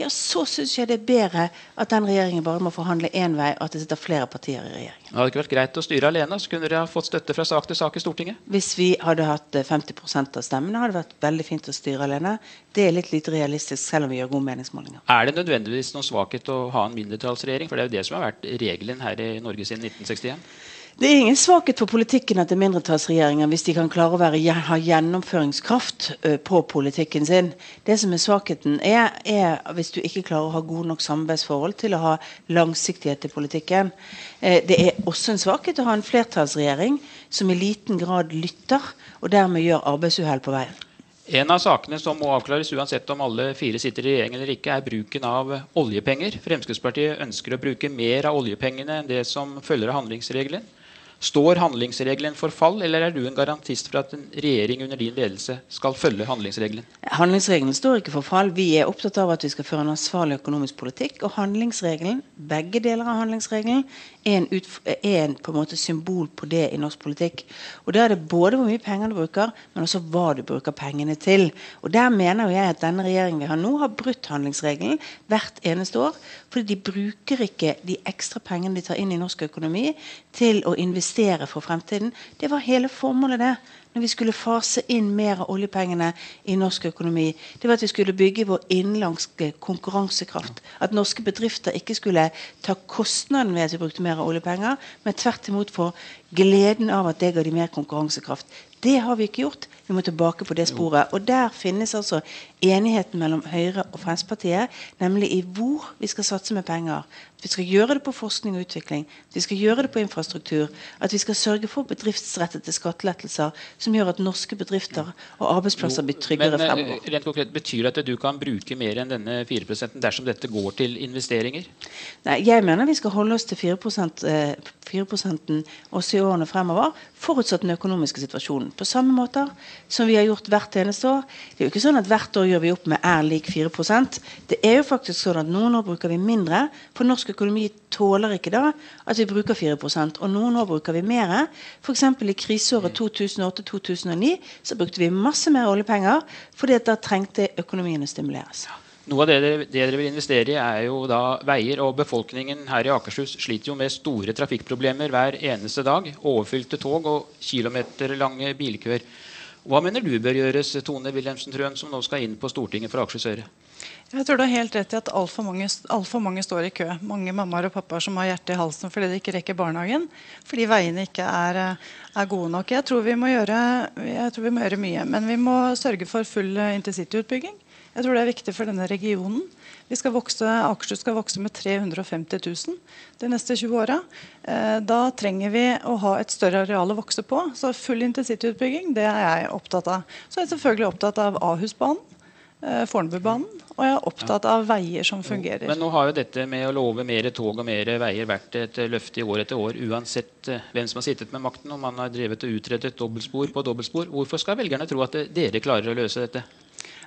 ja, så syns jeg det er bedre at den regjeringen bare må forhandle én vei, og at det sitter flere partier i regjeringen. Det hadde ikke vært greit å styre alene, så kunne dere ha fått støtte fra sak til sak i Stortinget? Hvis vi hadde hatt 50 eh, av stemmene, hadde det vært veldig fint å styre alene. Det er litt lite realistisk, selv om vi gjør gode meningsmålinger. Er det nødvendigvis noen svakhet å ha en mindretallsregjering? For det er jo det som har vært regelen her i Norge siden 1961? Det er ingen svakhet for politikken at det er mindretallsregjeringer hvis de kan klare å være, ha gjennomføringskraft på politikken sin. Det som er svakheten, er, er, hvis du ikke klarer å ha gode nok samarbeidsforhold til å ha langsiktighet i politikken. Det er også en svakhet å ha en flertallsregjering som i liten grad lytter, og dermed gjør arbeidsuhell på veien. En av sakene som må avklares uansett om alle fire sitter i regjering eller ikke, er bruken av oljepenger. Fremskrittspartiet ønsker å bruke mer av oljepengene enn det som følger av handlingsregelen. Står handlingsregelen for fall, eller er du en garantist for at en regjering under din ledelse skal følge handlingsregelen? Handlingsregelen står ikke for fall. Vi er opptatt av at vi skal føre en ansvarlig økonomisk politikk. Og handlingsregelen, begge deler av handlingsregelen er en, er en på en måte symbol på det i norsk politikk. Og Da er det både hvor mye penger du bruker, men også hva du bruker pengene til. Og Der mener jeg at denne regjeringen vi har nå, har brutt handlingsregelen hvert eneste år. Fordi de bruker ikke de ekstra pengene de tar inn i norsk økonomi, til å investere for fremtiden. Det var hele formålet, det. Når vi skulle fase inn mer av oljepengene i norsk økonomi. Det var at vi skulle bygge vår innenlandske konkurransekraft. At norske bedrifter ikke skulle ta kostnaden ved at vi brukte mer av oljepenger, men tvert imot få gleden av at det ga de mer konkurransekraft. Det har vi ikke gjort. Vi må tilbake på det sporet. Og der finnes altså enigheten mellom Høyre og Fremskrittspartiet, nemlig i hvor vi skal satse med penger. At vi skal gjøre det på forskning og utvikling, at vi skal gjøre det på infrastruktur. At vi skal sørge for bedriftsrettede skattelettelser som gjør at norske bedrifter og arbeidsplasser blir tryggere men, eh, fremover. Rent konkret, Betyr det at du kan bruke mer enn denne 4% dersom dette går til investeringer? Nei, Jeg mener vi skal holde oss til 4%, 4 også i årene fremover, forutsatt den økonomiske situasjonen. På samme måte som vi har gjort hvert eneste år. Det er jo ikke sånn at hvert år gjør vi opp med er lik 4% Det er jo faktisk sånn at noen år bruker vi mindre, for norsk økonomi tåler ikke da at vi bruker 4 og noen år bruker vi mer. F.eks. i kriseåret 2008-2009 så brukte vi masse mer oljepenger fordi da trengte økonomien å stimuleres. Noe av det dere, det dere, vil investere i, er jo da veier. Og befolkningen her i Akershus sliter jo med store trafikkproblemer hver eneste dag. Overfylte tog og kilometerlange bilkøer. Hva mener du bør gjøres, Tone Wilhelmsen Trøen, som nå skal inn på Stortinget for Akershus Høyre? Jeg tror du har helt rett i at altfor mange, alt for mange står i kø. Mange mammaer og pappaer som har hjertet i halsen fordi de ikke rekker barnehagen. Fordi veiene ikke er, er gode nok. Jeg tror, gjøre, jeg tror, vi må gjøre, mye. Men vi må sørge for full intercityutbygging. Jeg tror det er viktig for denne regionen. Skal vokse, Akershus skal vokse med 350 000 de neste 20 åra. Eh, da trenger vi å ha et større areal å vokse på. Så full intercityutbygging det er jeg opptatt av. Så er jeg selvfølgelig opptatt av Ahusbanen. Eh, Fornebubanen, og jeg er opptatt av veier som fungerer. Men nå har jo dette med å love mer tog og mer veier vært et løfte i år etter år, uansett eh, hvem som har sittet med makten, om man har drevet og utredet dobbeltspor på dobbeltspor. Hvorfor skal velgerne tro at dere klarer å løse dette?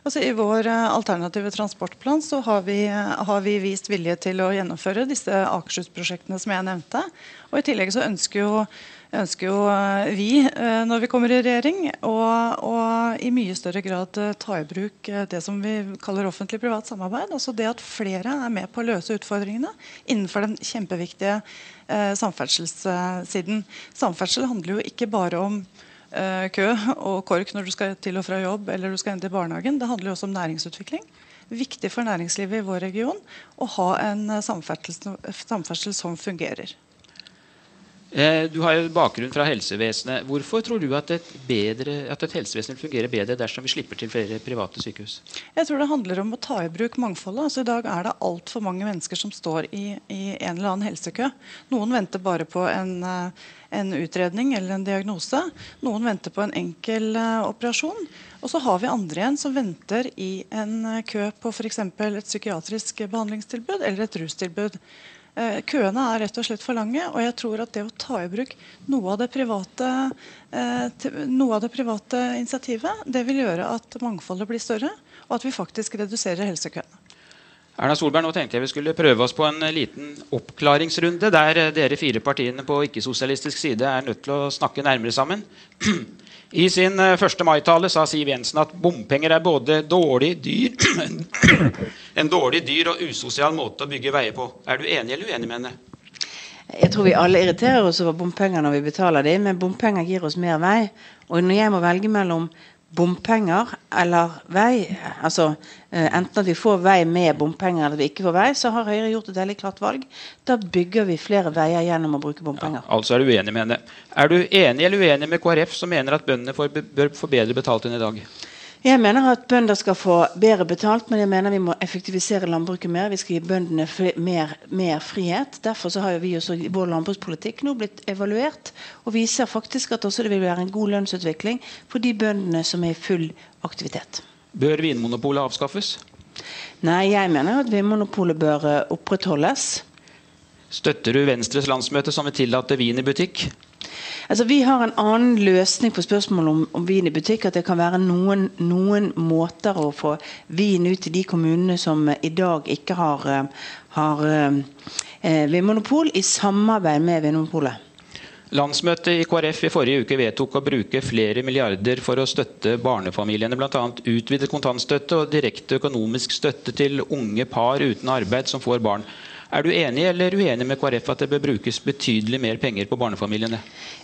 Altså, I vår uh, alternative transportplan så har vi, uh, har vi, vist vilje til å gjennomføre disse Akershus-prosjektene som jeg nevnte. Og I tillegg så ønsker jo, ønsker jo uh, vi, når vi kommer i regjering, å i mye større grad ta i bruk det som vi kaller offentlig-privat samarbeid. Altså det at flere er med på å løse utfordringene innenfor den kjempeviktige samferdselssiden. Samferdsel handler jo ikke bare om Eh, kø og kork når du skal til og fra jobb eller du skal inn til barnehagen. Det handler jo også om næringsutvikling. Viktig for næringslivet i vår region å ha en eh, samferdsel, samferdsel som fungerer. Eh, du har jo bakgrunn fra helsevesenet. Hvorfor tror du at et, bedre, at et helsevesen fungerer bedre dersom vi slipper til flere private sykehus? Jeg tror det handler om å ta i bruk mangfoldet. Altså, I dag er det altfor mange mennesker som står i, i, en eller annen helsekø. Noen venter bare på en, eh, en, utredning eller en diagnose. Noen venter på en enkel uh, operasjon. Og så har vi andre igjen som venter i en kø på f.eks. et psykiatrisk behandlingstilbud eller et rustilbud. Eh, køene er rett og slett for lange, og jeg tror at det å ta i bruk noe av det private, eh, noe av det private initiativet, det vil gjøre at mangfoldet blir større, og at vi faktisk reduserer helsekøene. Erna Solberg, nå tenkte jeg vi skulle prøve oss på en liten oppklaringsrunde der dere fire partiene på ikke-sosialistisk side er nødt til å snakke nærmere sammen. I sin 1. Eh, mai-tale sa Siv Jensen at bompenger er både dårlig, dyr, en dårlig, dyr og usosial måte å bygge veier på. Er du enig eller uenig med henne? Jeg tror vi alle irriterer oss over bompenger når vi betaler dem, men bompenger gir oss mer vei. Og når jeg må velge mellom bompenger eller vei, altså eh, enten at vi får vei med bompenger eller vi ikke får vei, så har Høyre gjort et veldig klart valg. Da bygger vi flere veier gjennom å bruke bompenger. Ja, altså er du uenig med henne. Er du enig eller uenig med KrF som mener at bøndene bør få bedre betalt enn i dag? Jeg mener at bønder skal få bedre betalt, men jeg mener vi må effektivisere landbruket mer. Vi skal gi bøndene mer, mer, frihet. Derfor har vi også vår landbrukspolitikk nå blitt evaluert og viser faktisk at også det vil være en god lønnsutvikling for de bøndene som er i full aktivitet. Bør Vinmonopolet avskaffes? Nei, jeg mener at Vinmonopolet bør eh, opprettholdes. Støtter du Venstres landsmøte som vil tillate vin i butikk? Altså, vi har en annen løsning på spørsmålet om, om, vin i butikk. At det kan være noen, noen, måter å få vin ut til de kommunene som i dag ikke har, eh, har eh, vinmonopol, i samarbeid med Vinmonopolet. Landsmøtet i KrF i forrige uke vedtok å bruke flere milliarder for å støtte barnefamiliene. Bl.a. utvidet kontantstøtte og direkte økonomisk støtte til unge par uten arbeid som får barn. Er du enig eller uenig med KrF at det bør brukes betydelig mer penger på barnefamiliene?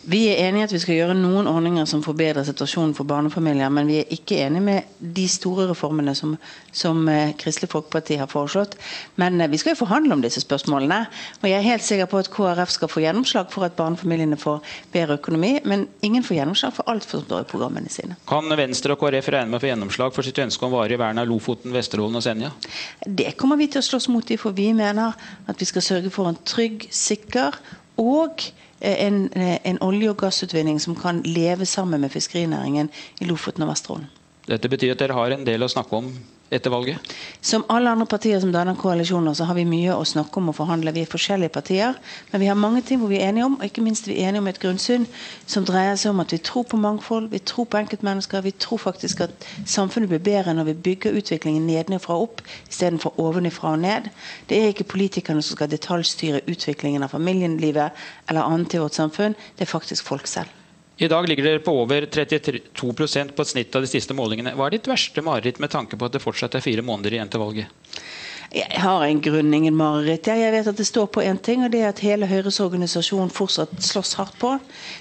Vi er enig i at vi skal gjøre noen ordninger som forbedrer situasjonen for barnefamilier, men vi er ikke enig med de store reformene som, som eh, Kristelig Folkeparti har foreslått. Men eh, vi skal jo forhandle om disse spørsmålene. Og jeg er helt sikker på at KrF skal få gjennomslag for at barnefamiliene får bedre økonomi, men ingen får gjennomslag for alt som står i programmene sine. Kan Venstre og KrF regne med å få gjennomslag for sitt ønske om varig vern av Lofoten, Vesterålen og Senja? Det kommer vi til å slåss mot dem, for vi mener at vi skal sørge for en trygg, sikker og eh, en, eh, en olje- og gassutvinning som kan leve sammen med fiskerinæringen i Lofoten og Vesterålen. Dette betyr at dere har en del å snakke om etter valget? Som alle andre partier som danner koalisjoner, så har vi mye å snakke om og forhandle. Vi er forskjellige partier, men vi har mange ting hvor vi er enige om, og ikke minst er vi enige om et grunnsyn som dreier seg om at vi tror på mangfold, vi tror på enkeltmennesker, vi tror faktisk at samfunnet blir bedre når vi bygger utviklingen nedenfra og opp istedenfor ovenfra og ned. Det er ikke politikerne som skal detaljstyre utviklingen av familielivet eller annet i vårt samfunn, det er faktisk folk selv. I dag ligger dere på over 32% på et snitt av de siste målingene. Hva er ditt verste mareritt med tanke på at det fortsatt er fire måneder igjen til valget? Jeg har en grunn, ingen mareritt. Jeg vet at det står på én ting, og det er at hele Høyres organisasjon fortsatt slåss hardt på.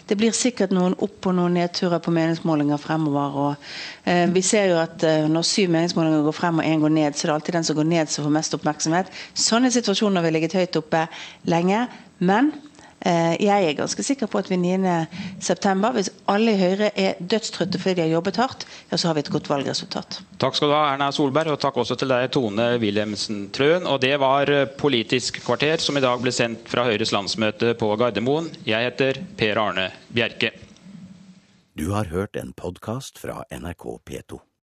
Det blir sikkert noen opp- og noen nedturer på meningsmålinger fremover. Og, eh, vi ser jo at eh, når syv meningsmålinger går frem og én går ned, så er det alltid den som går ned som får mest oppmerksomhet. Sånne situasjoner har vi ligget høyt oppe lenge. Men jeg er ganske sikker på at ved 9.9, hvis alle i Høyre er dødstrøtte fordi de har jobbet hardt, ja, så har vi et godt valgresultat. Takk skal du ha, Erna Solberg, og takk også til deg, Tone Wilhelmsen Trøen. Og det var eh, Politisk kvarter, som i dag ble sendt fra Høyres landsmøte på Gardermoen. Jeg heter Per Arne Bjerke. Du har hørt en podkast fra NRK P2.